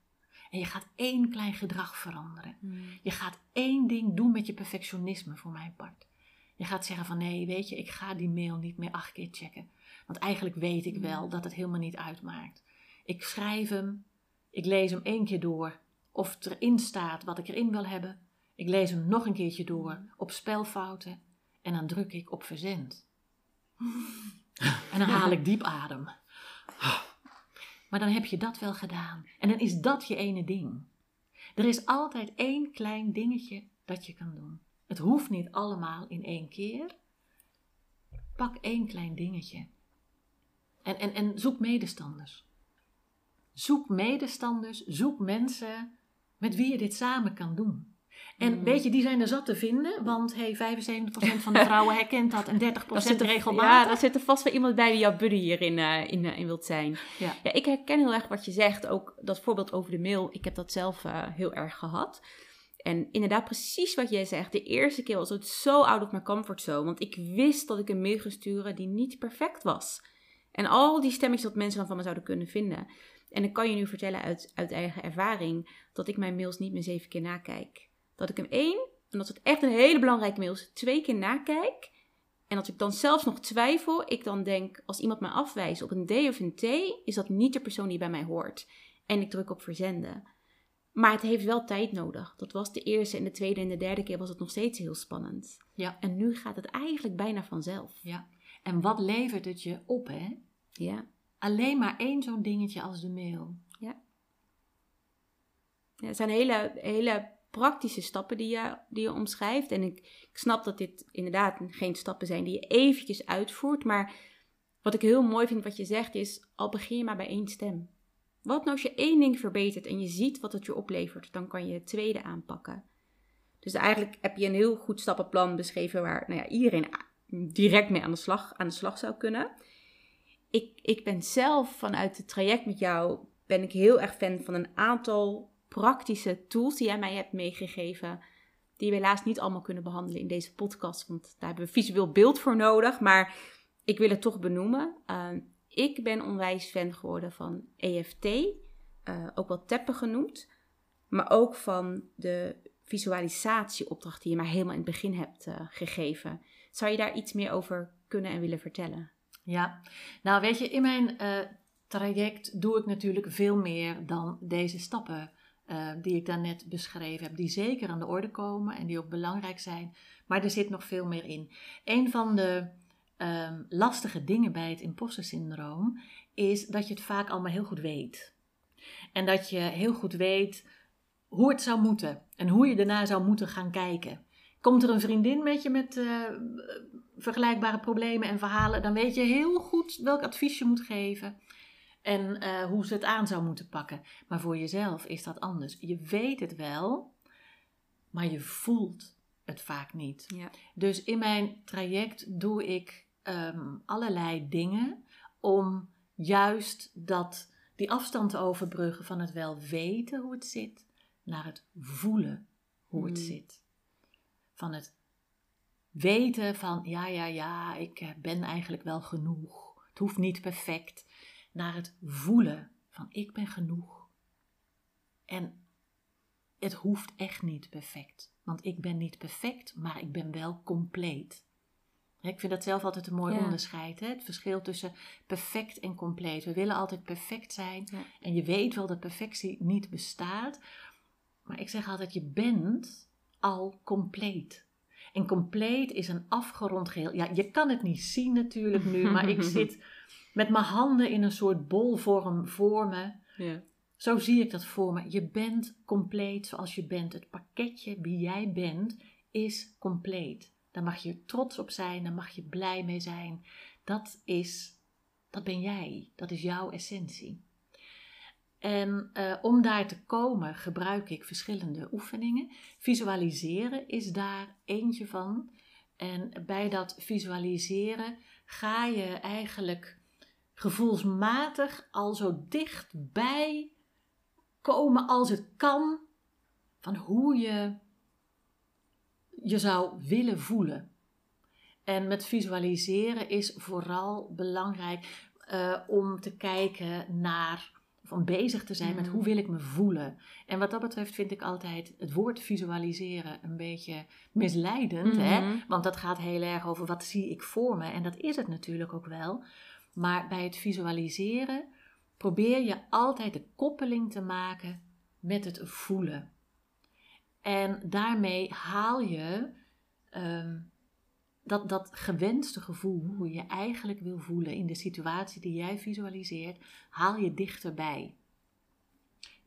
En je gaat één klein gedrag veranderen. Hmm. Je gaat één ding doen met je perfectionisme, voor mijn part. Je gaat zeggen van nee, weet je, ik ga die mail niet meer acht keer checken. Want eigenlijk weet ik wel hmm. dat het helemaal niet uitmaakt. Ik schrijf hem, ik lees hem één keer door. Of het erin staat wat ik erin wil hebben. Ik lees hem nog een keertje door hmm. op spelfouten. En dan druk ik op verzend. (laughs) En dan haal ik diep adem. Maar dan heb je dat wel gedaan. En dan is dat je ene ding. Er is altijd één klein dingetje dat je kan doen. Het hoeft niet allemaal in één keer. Pak één klein dingetje. En, en, en zoek medestanders. Zoek medestanders, zoek mensen met wie je dit samen kan doen. En Mm. weet je, die zijn er zat te vinden, want hey, 75% van de (laughs) vrouwen herkent dat en 30% Dan zit er, regelmatig. ja, dan zit er vast wel iemand bij die jouw buddy hierin eh, in, eh, in wilt zijn. Ja. Ja, ik herken heel erg wat je zegt. Ook dat voorbeeld over de mail. Ik heb dat zelf eh, heel erg gehad. En inderdaad, precies wat jij zegt. De eerste keer was het zo out of my comfort zone. Want ik wist dat ik een mail ging sturen die niet perfect was. En al die stemmetjes dat mensen dan van me zouden kunnen vinden. En ik kan je nu vertellen uit, uit eigen ervaring dat ik mijn mails niet meer zeven keer nakijk. Dat ik hem één, en dat het echt een hele belangrijke mail is, twee keer nakijk. En als ik dan zelfs nog twijfel, ik dan denk, als iemand mij afwijst op een D of een T, is dat niet de persoon die bij mij hoort. En ik druk op verzenden. Maar het heeft wel tijd nodig. Dat was de eerste en de tweede en de derde keer was het nog steeds heel spannend. Ja. En nu gaat het eigenlijk bijna vanzelf. ja. En wat levert het je op, hè? Ja. Alleen maar één zo'n dingetje als de mail. Ja, het zijn hele, hele praktische stappen die je, die je omschrijft. En ik, ik snap dat dit inderdaad geen stappen zijn die je eventjes uitvoert. Maar wat ik heel mooi vind wat je zegt is, al begin je maar bij één stem. Wat nou als je één ding verbetert en je ziet wat het je oplevert, dan kan je het tweede aanpakken. Dus eigenlijk heb je een heel goed stappenplan beschreven waar nou ja, iedereen direct mee aan de slag, aan de slag zou kunnen. Ik, ik ben zelf vanuit het traject met jou, ben ik heel erg fan van een aantal praktische tools die jij mij hebt meegegeven. Die we helaas niet allemaal kunnen behandelen in deze podcast, want daar hebben we visueel beeld voor nodig. Maar ik wil het toch benoemen. Uh, ik ben onwijs fan geworden van EFT, uh, ook wel teppen genoemd. Maar ook van de visualisatieopdracht die je mij helemaal in het begin hebt uh, gegeven. Zou je daar iets meer over kunnen en willen vertellen? Ja, nou weet je, in mijn uh, traject doe ik natuurlijk veel meer dan deze stappen uh, die ik daarnet beschreven heb. Die zeker aan de orde komen en die ook belangrijk zijn. Maar er zit nog veel meer in. Een van de um, lastige dingen bij het imposter syndroom is dat je het vaak allemaal heel goed weet. En dat je heel goed weet hoe het zou moeten en hoe je daarna zou moeten gaan kijken. Komt er een vriendin met je met uh, vergelijkbare problemen en verhalen, dan weet je heel goed welk advies je moet geven en uh, hoe ze het aan zou moeten pakken. Maar voor jezelf is dat anders. Je weet het wel, maar je voelt het vaak niet. Ja. Dus in mijn traject doe ik um, allerlei dingen om juist dat, die afstand te overbruggen van het wel weten hoe het zit naar het voelen hoe het zit. Van het weten van ja, ja, ja, ik eh, ben eigenlijk wel genoeg. Het hoeft niet perfect. Naar het voelen van ik ben genoeg. En het hoeft echt niet perfect. Want ik ben niet perfect, maar ik ben wel compleet. Ik vind dat zelf altijd een mooi Ja. onderscheid. Hè? Het verschil tussen perfect en compleet. We willen altijd perfect zijn. Ja. En je weet wel dat perfectie niet bestaat. Maar ik zeg altijd, je bent al compleet. En compleet is een afgerond geheel. Ja, je kan het niet zien natuurlijk nu, maar ik (laughs) zit met mijn handen in een soort bolvorm voor me. Ja. Zo zie ik dat voor me. Je bent compleet zoals je bent. Het pakketje wie jij bent is compleet. Daar mag je trots op zijn, daar mag je blij mee zijn. Dat is, dat ben jij. Dat is jouw essentie. En uh, om daar te komen gebruik ik verschillende oefeningen. Visualiseren is daar eentje van. En bij dat visualiseren ga je eigenlijk gevoelsmatig al zo dichtbij komen als het kan van hoe je je zou willen voelen. En met visualiseren is vooral belangrijk uh, om te kijken naar, om bezig te zijn mm. met hoe wil ik me voelen. En wat dat betreft vind ik altijd het woord visualiseren een beetje misleidend. Mhm. Mm-hmm. Hè? Want dat gaat heel erg over wat zie ik voor me. En dat is het natuurlijk ook wel. Maar bij het visualiseren probeer je altijd de koppeling te maken met het voelen. En daarmee haal je um, dat, dat gewenste gevoel, hoe je eigenlijk wil voelen in de situatie die jij visualiseert, haal je dichterbij.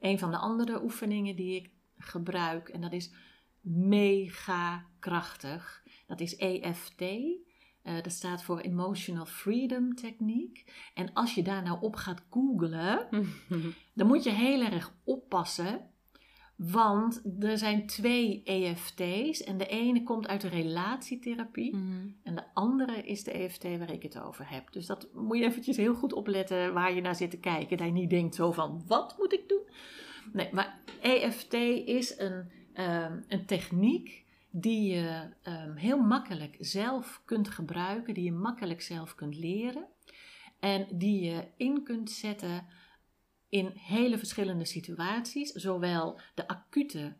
Een van de andere oefeningen die ik gebruik, en dat is mega krachtig, dat is EFT. Uh, dat staat voor Emotional Freedom Techniek. En als je daar nou op gaat googlen, (laughs) dan moet je heel erg oppassen. Want er zijn twee EFT's en de ene komt uit de relatietherapie Mhm. en de andere is de EFT waar ik het over heb. Dus dat moet je eventjes heel goed opletten waar je naar zit te kijken. Dat je niet denkt zo van, wat moet ik doen? Nee, maar EFT is een, ehm, een techniek die je ehm, heel makkelijk zelf kunt gebruiken, die je makkelijk zelf kunt leren en die je in kunt zetten in hele verschillende situaties, zowel de acute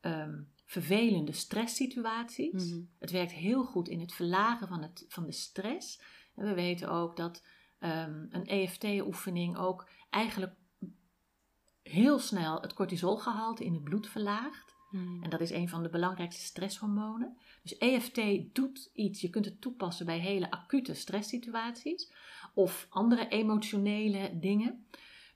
ehm, vervelende stresssituaties. Mhm. Het werkt heel goed in het verlagen van, het, van de stress. En we weten ook dat ehm, een EFT-oefening ook eigenlijk heel snel het cortisolgehalte in het bloed verlaagt. Mhm. En dat is een van de belangrijkste stresshormonen. Dus EFT doet iets. Je kunt het toepassen bij hele acute stresssituaties of andere emotionele dingen.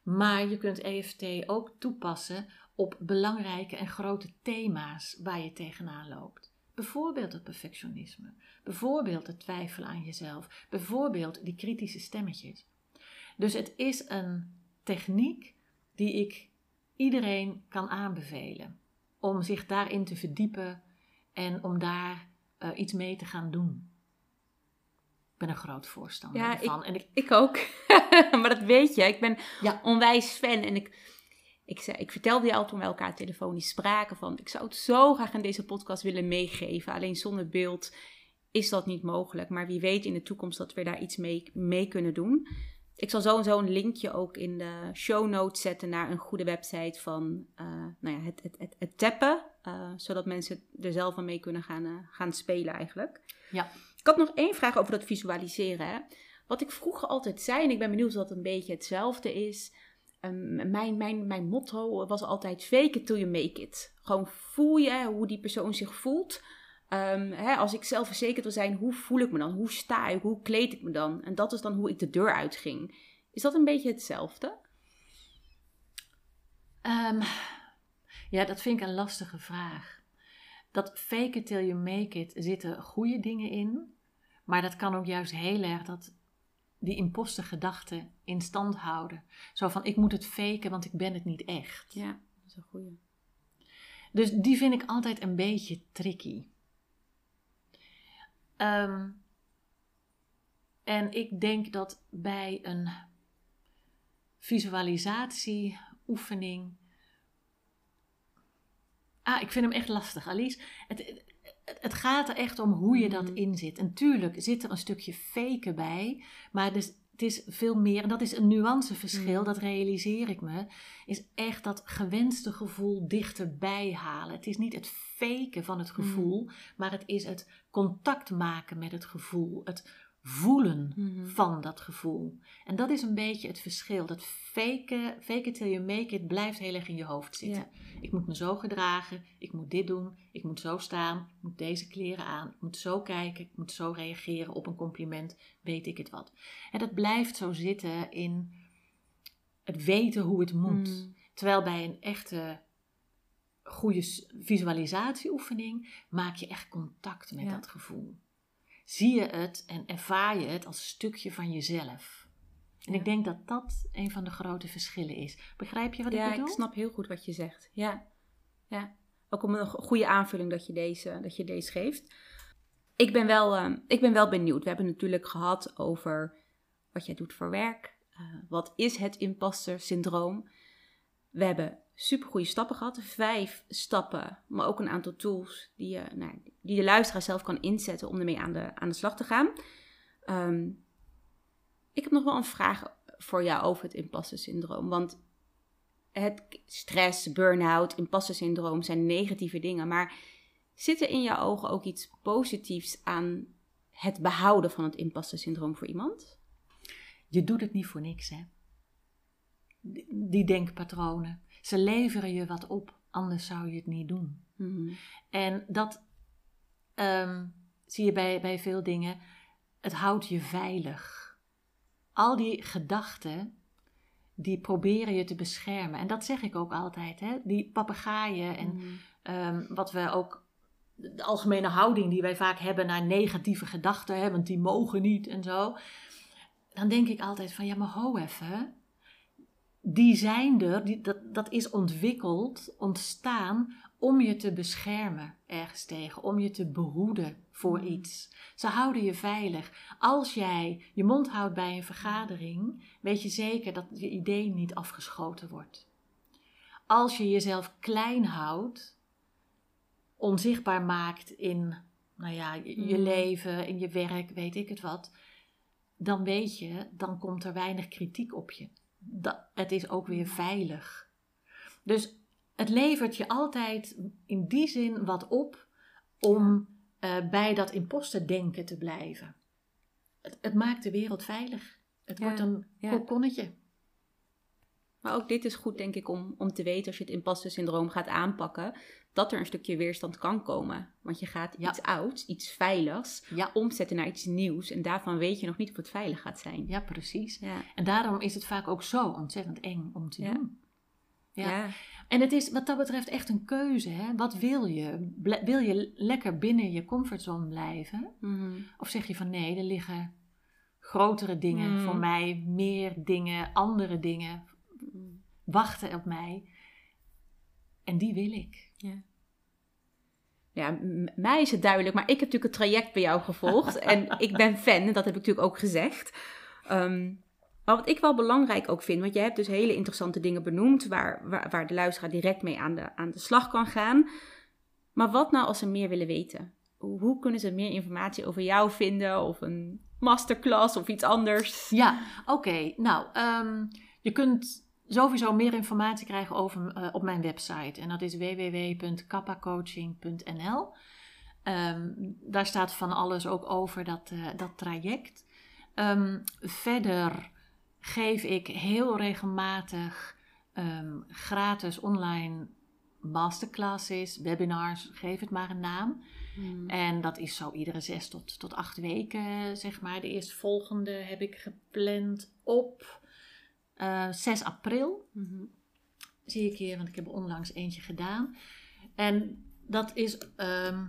Maar je kunt EFT ook toepassen op belangrijke en grote thema's waar je tegenaan loopt. Bijvoorbeeld het perfectionisme, bijvoorbeeld het twijfelen aan jezelf, bijvoorbeeld die kritische stemmetjes. Dus het is een techniek die ik iedereen kan aanbevelen om zich daarin te verdiepen en om daar eh, iets mee te gaan doen. Ik ben een groot voorstander Ja, van. En ik, Ik ook. (laughs) maar dat weet je. Ik ben Ja. onwijs fan. En ik, ik, zei, ik vertelde je al toen we elkaar telefonisch spraken van... ik zou het zo graag in deze podcast willen meegeven. Alleen zonder beeld is dat niet mogelijk. Maar wie weet in de toekomst dat we daar iets mee, mee kunnen doen. Ik zal sowieso een linkje ook in de show notes zetten... naar een goede website van eh, nou ja, het, het, het, het tappen. eh, zodat mensen er zelf aan mee kunnen gaan, eh, gaan spelen eigenlijk. Ja. Ik had nog één vraag over dat visualiseren. Hè. Wat ik vroeger altijd zei, en ik ben benieuwd of dat een beetje hetzelfde is. Ehm, mijn, mijn, mijn motto was altijd fake it till you make it. Gewoon voel je hoe die persoon zich voelt. Ehm, hè, als ik zelfverzekerd wil zijn, hoe voel ik me dan? Hoe sta ik? Hoe kleed ik me dan? En dat is dan hoe ik de deur uitging. Is dat een beetje hetzelfde? Ehm, ja, dat vind ik een lastige vraag. Dat fake it till you make it zitten goede dingen in. Maar dat kan ook juist heel erg dat die imposter gedachten in stand houden. Zo van ik moet het faken, want ik ben het niet echt. Ja, dat is een goede. Dus die vind ik altijd een beetje tricky. Ehm, en ik denk dat bij een visualisatieoefening. Ah, ik vind hem echt lastig, Alice. Het, het, het gaat er echt om hoe je dat Mhm. inzet. En tuurlijk zit er een stukje faken bij, maar dus, het is veel meer, en dat is een nuanceverschil, Mhm. dat realiseer ik me, is echt dat gewenste gevoel dichterbij halen. Het is niet het faken van het gevoel, maar het is het contact maken met het gevoel, het voelen Mhm. van dat gevoel. En dat is een beetje het verschil. Dat fake it till you make it, blijft heel erg in je hoofd zitten. Ik moet me zo gedragen, ik moet dit doen, ik moet zo staan, ik moet deze kleren aan, ik moet zo kijken, ik moet zo reageren op een compliment, weet ik het wat. En dat blijft zo zitten in het weten hoe het moet. Mm. Terwijl bij een echte goede visualisatieoefening maak je echt contact met Ja. dat gevoel. Zie je het en ervaar je het als stukje van jezelf. En Ja. ik denk dat dat een van de grote verschillen is. Begrijp je wat ik Ja, bedoel? ik snap heel goed wat je zegt. Ja, ja. Ook om een go- goede aanvulling dat je deze, dat je deze geeft. Ik ben, wel, eh, ik ben wel benieuwd. We hebben het natuurlijk gehad over wat jij doet voor werk. Eh, wat is het imposter syndroom? We hebben supergoeie stappen gehad. Vijf stappen, maar ook een aantal tools die, je, nou, die de luisteraar zelf kan inzetten om ermee aan de, aan de slag te gaan. Ehm, ik heb nog wel een vraag voor jou over het imposter syndroom. Want het stress, burn-out, imposter syndroom zijn negatieve dingen. Maar zit er in jouw ogen ook iets positiefs aan het behouden van het imposter syndroom voor iemand? Je doet het niet voor niks, hè? Die, denkpatronen. Ze leveren je wat op, anders zou je het niet doen. Mhm. En dat ehm, zie je bij, bij veel dingen. Het houdt je veilig. Al die gedachten, die proberen je te beschermen. En dat zeg ik ook altijd. Hè? Die papegaaien en Mhm. Ehm, wat we ook de algemene houding die wij vaak hebben naar negatieve gedachten, hè, want die mogen niet en zo. Dan denk ik altijd van ja, maar ho even. Die zijn er, die, dat, dat is ontwikkeld, ontstaan om je te beschermen ergens tegen, om je te behoeden voor Mm. iets. Ze houden je veilig. Als jij je mond houdt bij een vergadering, weet je zeker dat je idee niet afgeschoten wordt. Als je jezelf klein houdt, onzichtbaar maakt in nou ja, je, je Mm. leven, in je werk, weet ik het wat, dan weet je, dan komt er weinig kritiek op je. Dat, het is ook weer veilig. Dus het levert je altijd in die zin wat op om eh, bij dat imposterdenken te blijven. Het, het maakt de wereld veilig. Het Ja, wordt een kokonnetje. Maar ook dit is goed, denk ik, om, om te weten als je het imposter syndroom gaat aanpakken, dat er een stukje weerstand kan komen. Want je gaat Ja. iets ouds, iets veiligs, Ja, omzetten naar iets nieuws. En daarvan weet je nog niet of het veilig gaat zijn. ja, precies. Ja. En daarom is het vaak ook zo ontzettend eng om te doen. Ja. Ja. En het is wat dat betreft echt een keuze. Hè? Wat wil je? Ble- wil je lekker binnen je comfortzone blijven? Mhm. Of zeg je van nee, er liggen grotere dingen Mm. voor mij, meer dingen, andere dingen wachten op mij. En die wil ik. Ja. Ja, mij is het duidelijk, maar ik heb natuurlijk het traject bij jou gevolgd. (laughs) en ik ben fan, en dat heb ik natuurlijk ook gezegd. Ehm, maar wat ik wel belangrijk ook vind, want jij hebt dus hele interessante dingen benoemd, waar, waar, waar de luisteraar direct mee aan de, aan de slag kan gaan. Maar wat nou als ze meer willen weten? Hoe, hoe kunnen ze meer informatie over jou vinden, of een masterclass of iets anders? Ja, oké. Nou, ehm, je kunt sowieso meer informatie krijgen over eh, op mijn website. En dat is www.kappacoaching.nl. Ehm, daar staat van alles ook over dat, eh, dat traject. Ehm, verder geef ik heel regelmatig ehm, gratis online masterclasses, webinars, geef het maar een naam. Hmm. En dat is zo iedere zes tot, tot acht weken, zeg maar. De eerstvolgende heb ik gepland op eh 6 april. Mhm. Zie ik hier, want ik heb onlangs eentje gedaan. En dat is ehm,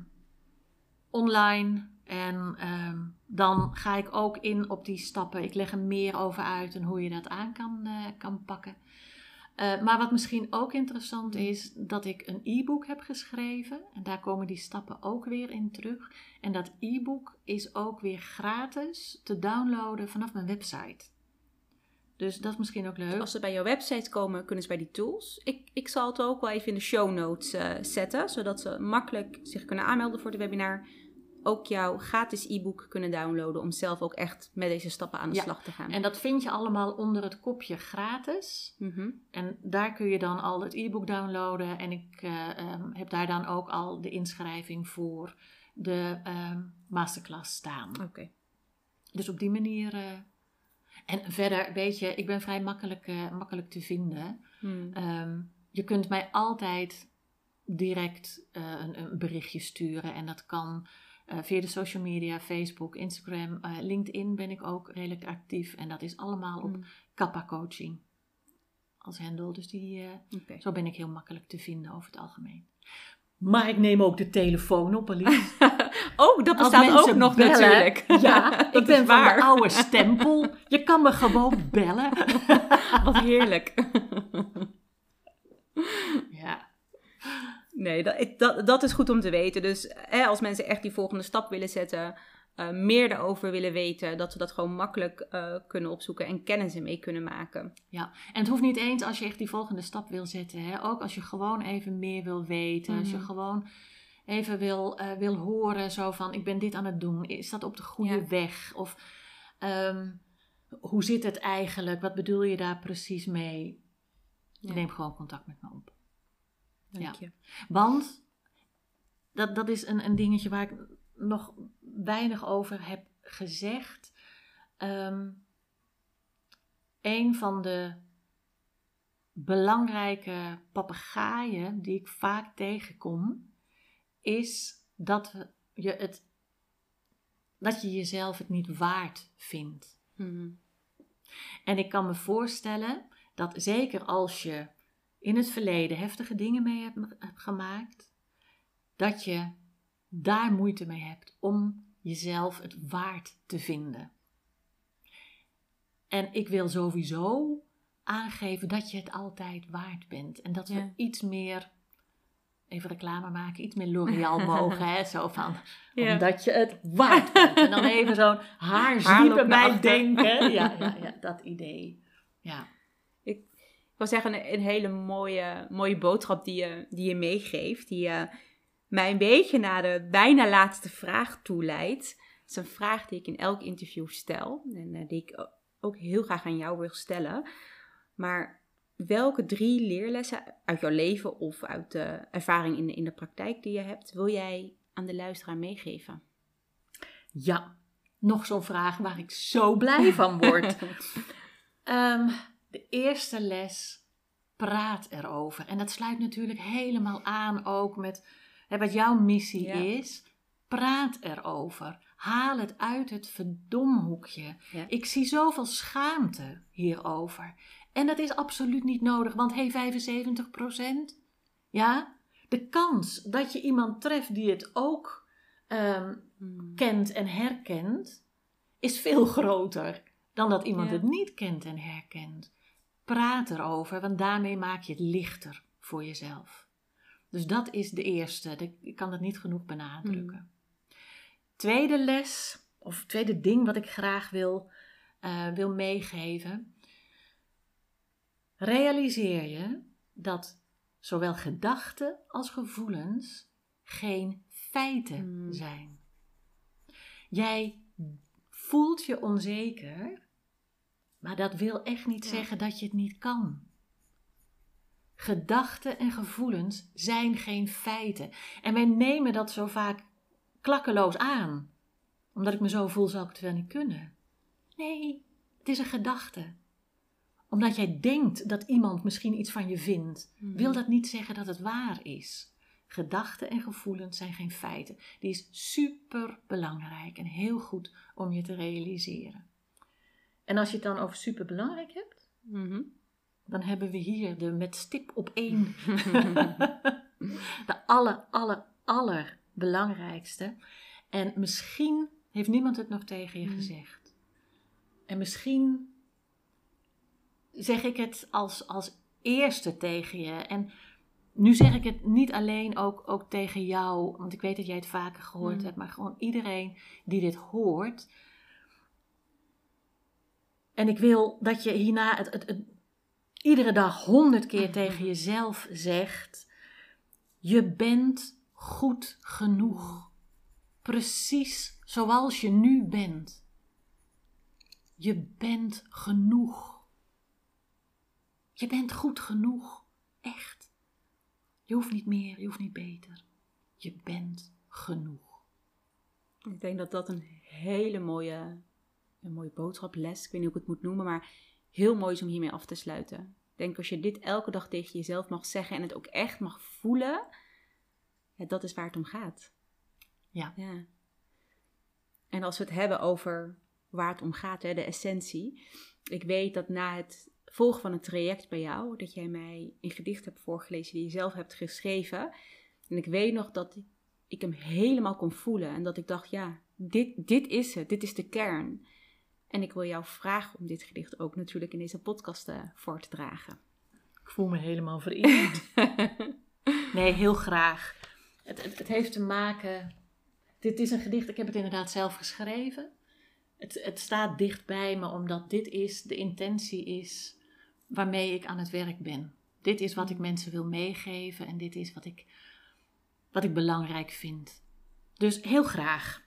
online. En ehm, dan ga ik ook in op die stappen. Ik leg er meer over uit en hoe je dat aan kan, eh, kan pakken. Eh, maar wat misschien ook interessant is, dat ik een e-book heb geschreven. En daar komen die stappen ook weer in terug. En dat e-book is ook weer gratis te downloaden vanaf mijn website. Dus dat is misschien ook leuk. Als ze bij jouw website komen, kunnen ze bij die tools. Ik, ik zal het ook wel even in de show notes eh, zetten, zodat ze makkelijk zich kunnen aanmelden voor de webinar. Ook jouw gratis e-book kunnen downloaden om zelf ook echt met deze stappen aan de Ja, slag te gaan. En dat vind je allemaal onder het kopje gratis. Mhm. En daar kun je dan al het e-book downloaden. En ik eh, ehm, heb daar dan ook al de inschrijving voor de ehm, masterclass staan. Oké. Dus op die manier. eh, en verder, weet je, ik ben vrij makkelijk, eh, makkelijk te vinden. Hmm. Ehm, je kunt mij altijd direct eh, een, een berichtje sturen. En dat kan eh, via de social media, Facebook, Instagram, LinkedIn ben ik ook redelijk actief. En dat is allemaal op Hmm. Kappa Coaching als handle. Dus die, zo ben ik heel makkelijk te vinden over het algemeen. Maar ik neem ook de telefoon op, Alice. (laughs) Oh, dat bestaat ook nog bellen, natuurlijk. (laughs) Ja, (laughs) ik ben van waar. de oude stempel. Je kan me gewoon bellen. Wat heerlijk. Ja. Nee, dat, dat, dat is goed om te weten. Dus hè, als mensen echt die volgende stap willen zetten, eh, meer erover willen weten, dat ze dat gewoon makkelijk eh, kunnen opzoeken en kennis ermee kunnen maken. Ja, en het hoeft niet eens als je echt die volgende stap wil zetten. Hè? Ook als je gewoon even meer wil weten. Als je Mhm. gewoon even wil, eh, wil horen zo van... ik ben dit aan het doen. Is dat op de goede Ja. weg? Of ehm, hoe zit het eigenlijk? Wat bedoel je daar precies mee? Ja. Neem gewoon contact met me op. Dank je. Want dat, dat is een, een dingetje waar ik nog weinig over heb gezegd. Ehm een van de belangrijke papegaaien die ik vaak tegenkom, is dat je, het, dat je jezelf het niet waard vindt. Mhm. En ik kan me voorstellen dat zeker als je in het verleden heftige dingen mee hebt, hebt gemaakt, dat je daar moeite mee hebt om jezelf het waard te vinden. En ik wil sowieso aangeven dat je het altijd waard bent. En dat we Ja. iets meer, even reclame maken, iets meer (laughs) L'Oreal mogen. Hè? Zo van, Ja. omdat je het waard bent. En dan even zo'n haarzwiepen bij denken. (laughs) Ja, ja, ja, dat idee. Ja. Ik wil zeggen, een, een hele mooie, mooie boodschap die je, die je meegeeft. Die eh, mij een beetje naar de bijna laatste vraag toe leidt. Het is een vraag die ik in elk interview stel. En eh, die ik ook heel graag aan jou wil stellen. Maar welke drie leerlessen uit jouw leven of uit de ervaring in de, in de praktijk die je hebt, wil jij aan de luisteraar meegeven? Ja, nog zo'n vraag waar ik zo blij van word. (laughs) Ehm, de eerste les, praat erover. En dat sluit natuurlijk helemaal aan ook met hè, wat jouw missie Ja. is. Praat erover. Haal het uit het verdomhoekje. Ja. Ik zie zoveel schaamte hierover. En dat is absoluut niet nodig, want hey, 75%. Ja, de kans dat je iemand treft die het ook ehm, Hmm. kent en herkent, is veel groter dan dat iemand Ja. het niet kent en herkent. Praat erover, want daarmee maak je het lichter voor jezelf. Dus dat is de eerste. Ik kan dat niet genoeg benadrukken. Tweede les, of tweede ding wat ik graag wil, eh, wil meegeven. Realiseer je dat zowel gedachten als gevoelens geen feiten Hmm. zijn. Jij voelt je onzeker, maar dat wil echt niet Ja. zeggen dat je het niet kan. Gedachten en gevoelens zijn geen feiten. En wij nemen dat zo vaak klakkeloos aan. Omdat ik me zo voel, zal ik het wel niet kunnen. Nee, het is een gedachte. Omdat jij denkt dat iemand misschien iets van je vindt, Mhm. wil dat niet zeggen dat het waar is. Gedachten en gevoelens zijn geen feiten. Die is super belangrijk en heel goed om je te realiseren. En als je het dan over super belangrijk hebt, Mhm. Dan hebben we hier de met stip op één. (laughs) (laughs) de aller, aller, aller belangrijkste. En misschien heeft niemand het nog tegen je Mm. gezegd. En misschien zeg ik het als, als eerste tegen je. En nu zeg ik het niet alleen ook, ook tegen jou, want ik weet dat jij het vaker gehoord Mm. hebt, maar gewoon iedereen die dit hoort. En ik wil dat je hierna het, het, het iedere dag honderd keer tegen jezelf zegt: Je bent goed genoeg. Precies zoals je nu bent. Je bent genoeg. Je bent goed genoeg. Echt. Je hoeft niet meer, je hoeft niet beter. Je bent genoeg. Ik denk dat dat een hele mooie, een mooie boodschap, les, ik weet niet hoe ik het moet noemen, maar heel mooi is om hiermee af te sluiten. Ik denk als je dit elke dag tegen jezelf mag zeggen en het ook echt mag voelen, ja, dat is waar het om gaat. Ja. ja. En als we het hebben over waar het om gaat, hè, de essentie. Ik weet dat na het volgen van het traject bij jou, dat jij mij een gedicht hebt voorgelezen die je zelf hebt geschreven. En ik weet nog dat ik hem helemaal kon voelen en dat ik dacht, ja, dit, dit is het, dit is de kern. En ik wil jou vragen om dit gedicht ook natuurlijk in deze podcast eh, voor te dragen. Ik voel me helemaal vereerd. (laughs) nee, heel graag. Het, het, het heeft te maken. Dit is een gedicht, ik heb het inderdaad zelf geschreven. Het, het staat dicht bij me omdat dit is, de intentie is waarmee ik aan het werk ben. Dit is wat ik mensen wil meegeven en dit is wat ik, wat ik belangrijk vind. Dus heel graag.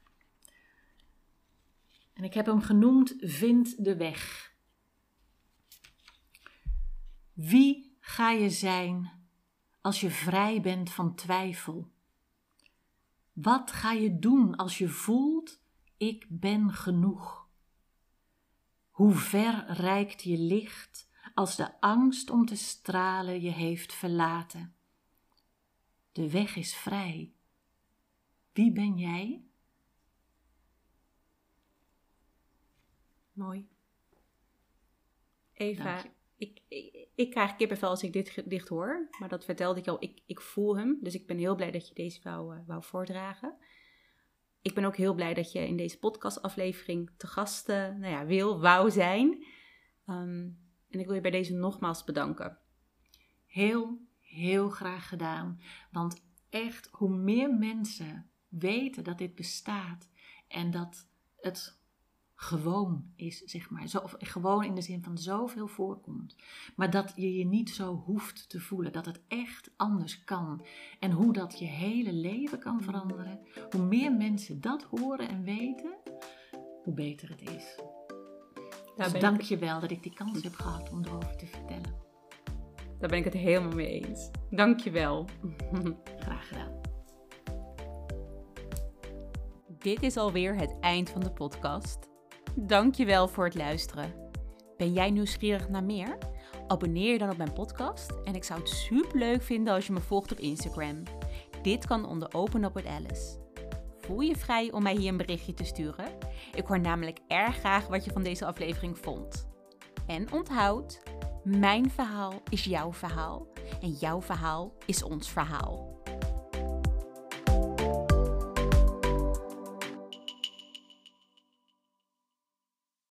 En ik heb hem genoemd Vind de weg. Wie ga je zijn als je vrij bent van twijfel? Wat ga je doen als je voelt, ik ben genoeg? Hoe ver reikt je licht als de angst om te stralen je heeft verlaten? De weg is vrij. Wie ben jij? Mooi. Eva, ik, ik, ik krijg kippenvel als ik dit gedicht hoor. Maar dat vertelde ik al, ik, ik voel hem. Dus ik ben heel blij dat je deze wou, eh, wou voordragen. ik ben ook heel blij dat je in deze podcastaflevering te gast uh, nou ja, wil, wou zijn. Ehm, en ik wil je bij deze nogmaals bedanken. Heel, heel graag gedaan. Want echt, hoe meer mensen weten dat dit bestaat en dat het gewoon is, zeg maar. Zo, of gewoon in de zin van zoveel voorkomt. Maar dat je je niet zo hoeft te voelen. Dat het echt anders kan. En hoe dat je hele leven kan veranderen. Hoe meer mensen dat horen en weten, hoe beter het is. dus dank je wel dat ik die kans heb gehad om erover te vertellen. Daar ben ik het helemaal mee eens. Dank je wel. (laughs) Graag gedaan. Dit is alweer het eind van de podcast. Dankjewel voor het luisteren. Ben jij nieuwsgierig naar meer? Abonneer je dan op mijn podcast en ik zou het super leuk vinden als je me volgt op Instagram. Dit kan onder Open Up with Alice. Voel je vrij om mij hier een berichtje te sturen? Ik hoor namelijk erg graag wat je van deze aflevering vond. En onthoud, mijn verhaal is jouw verhaal en jouw verhaal is ons verhaal.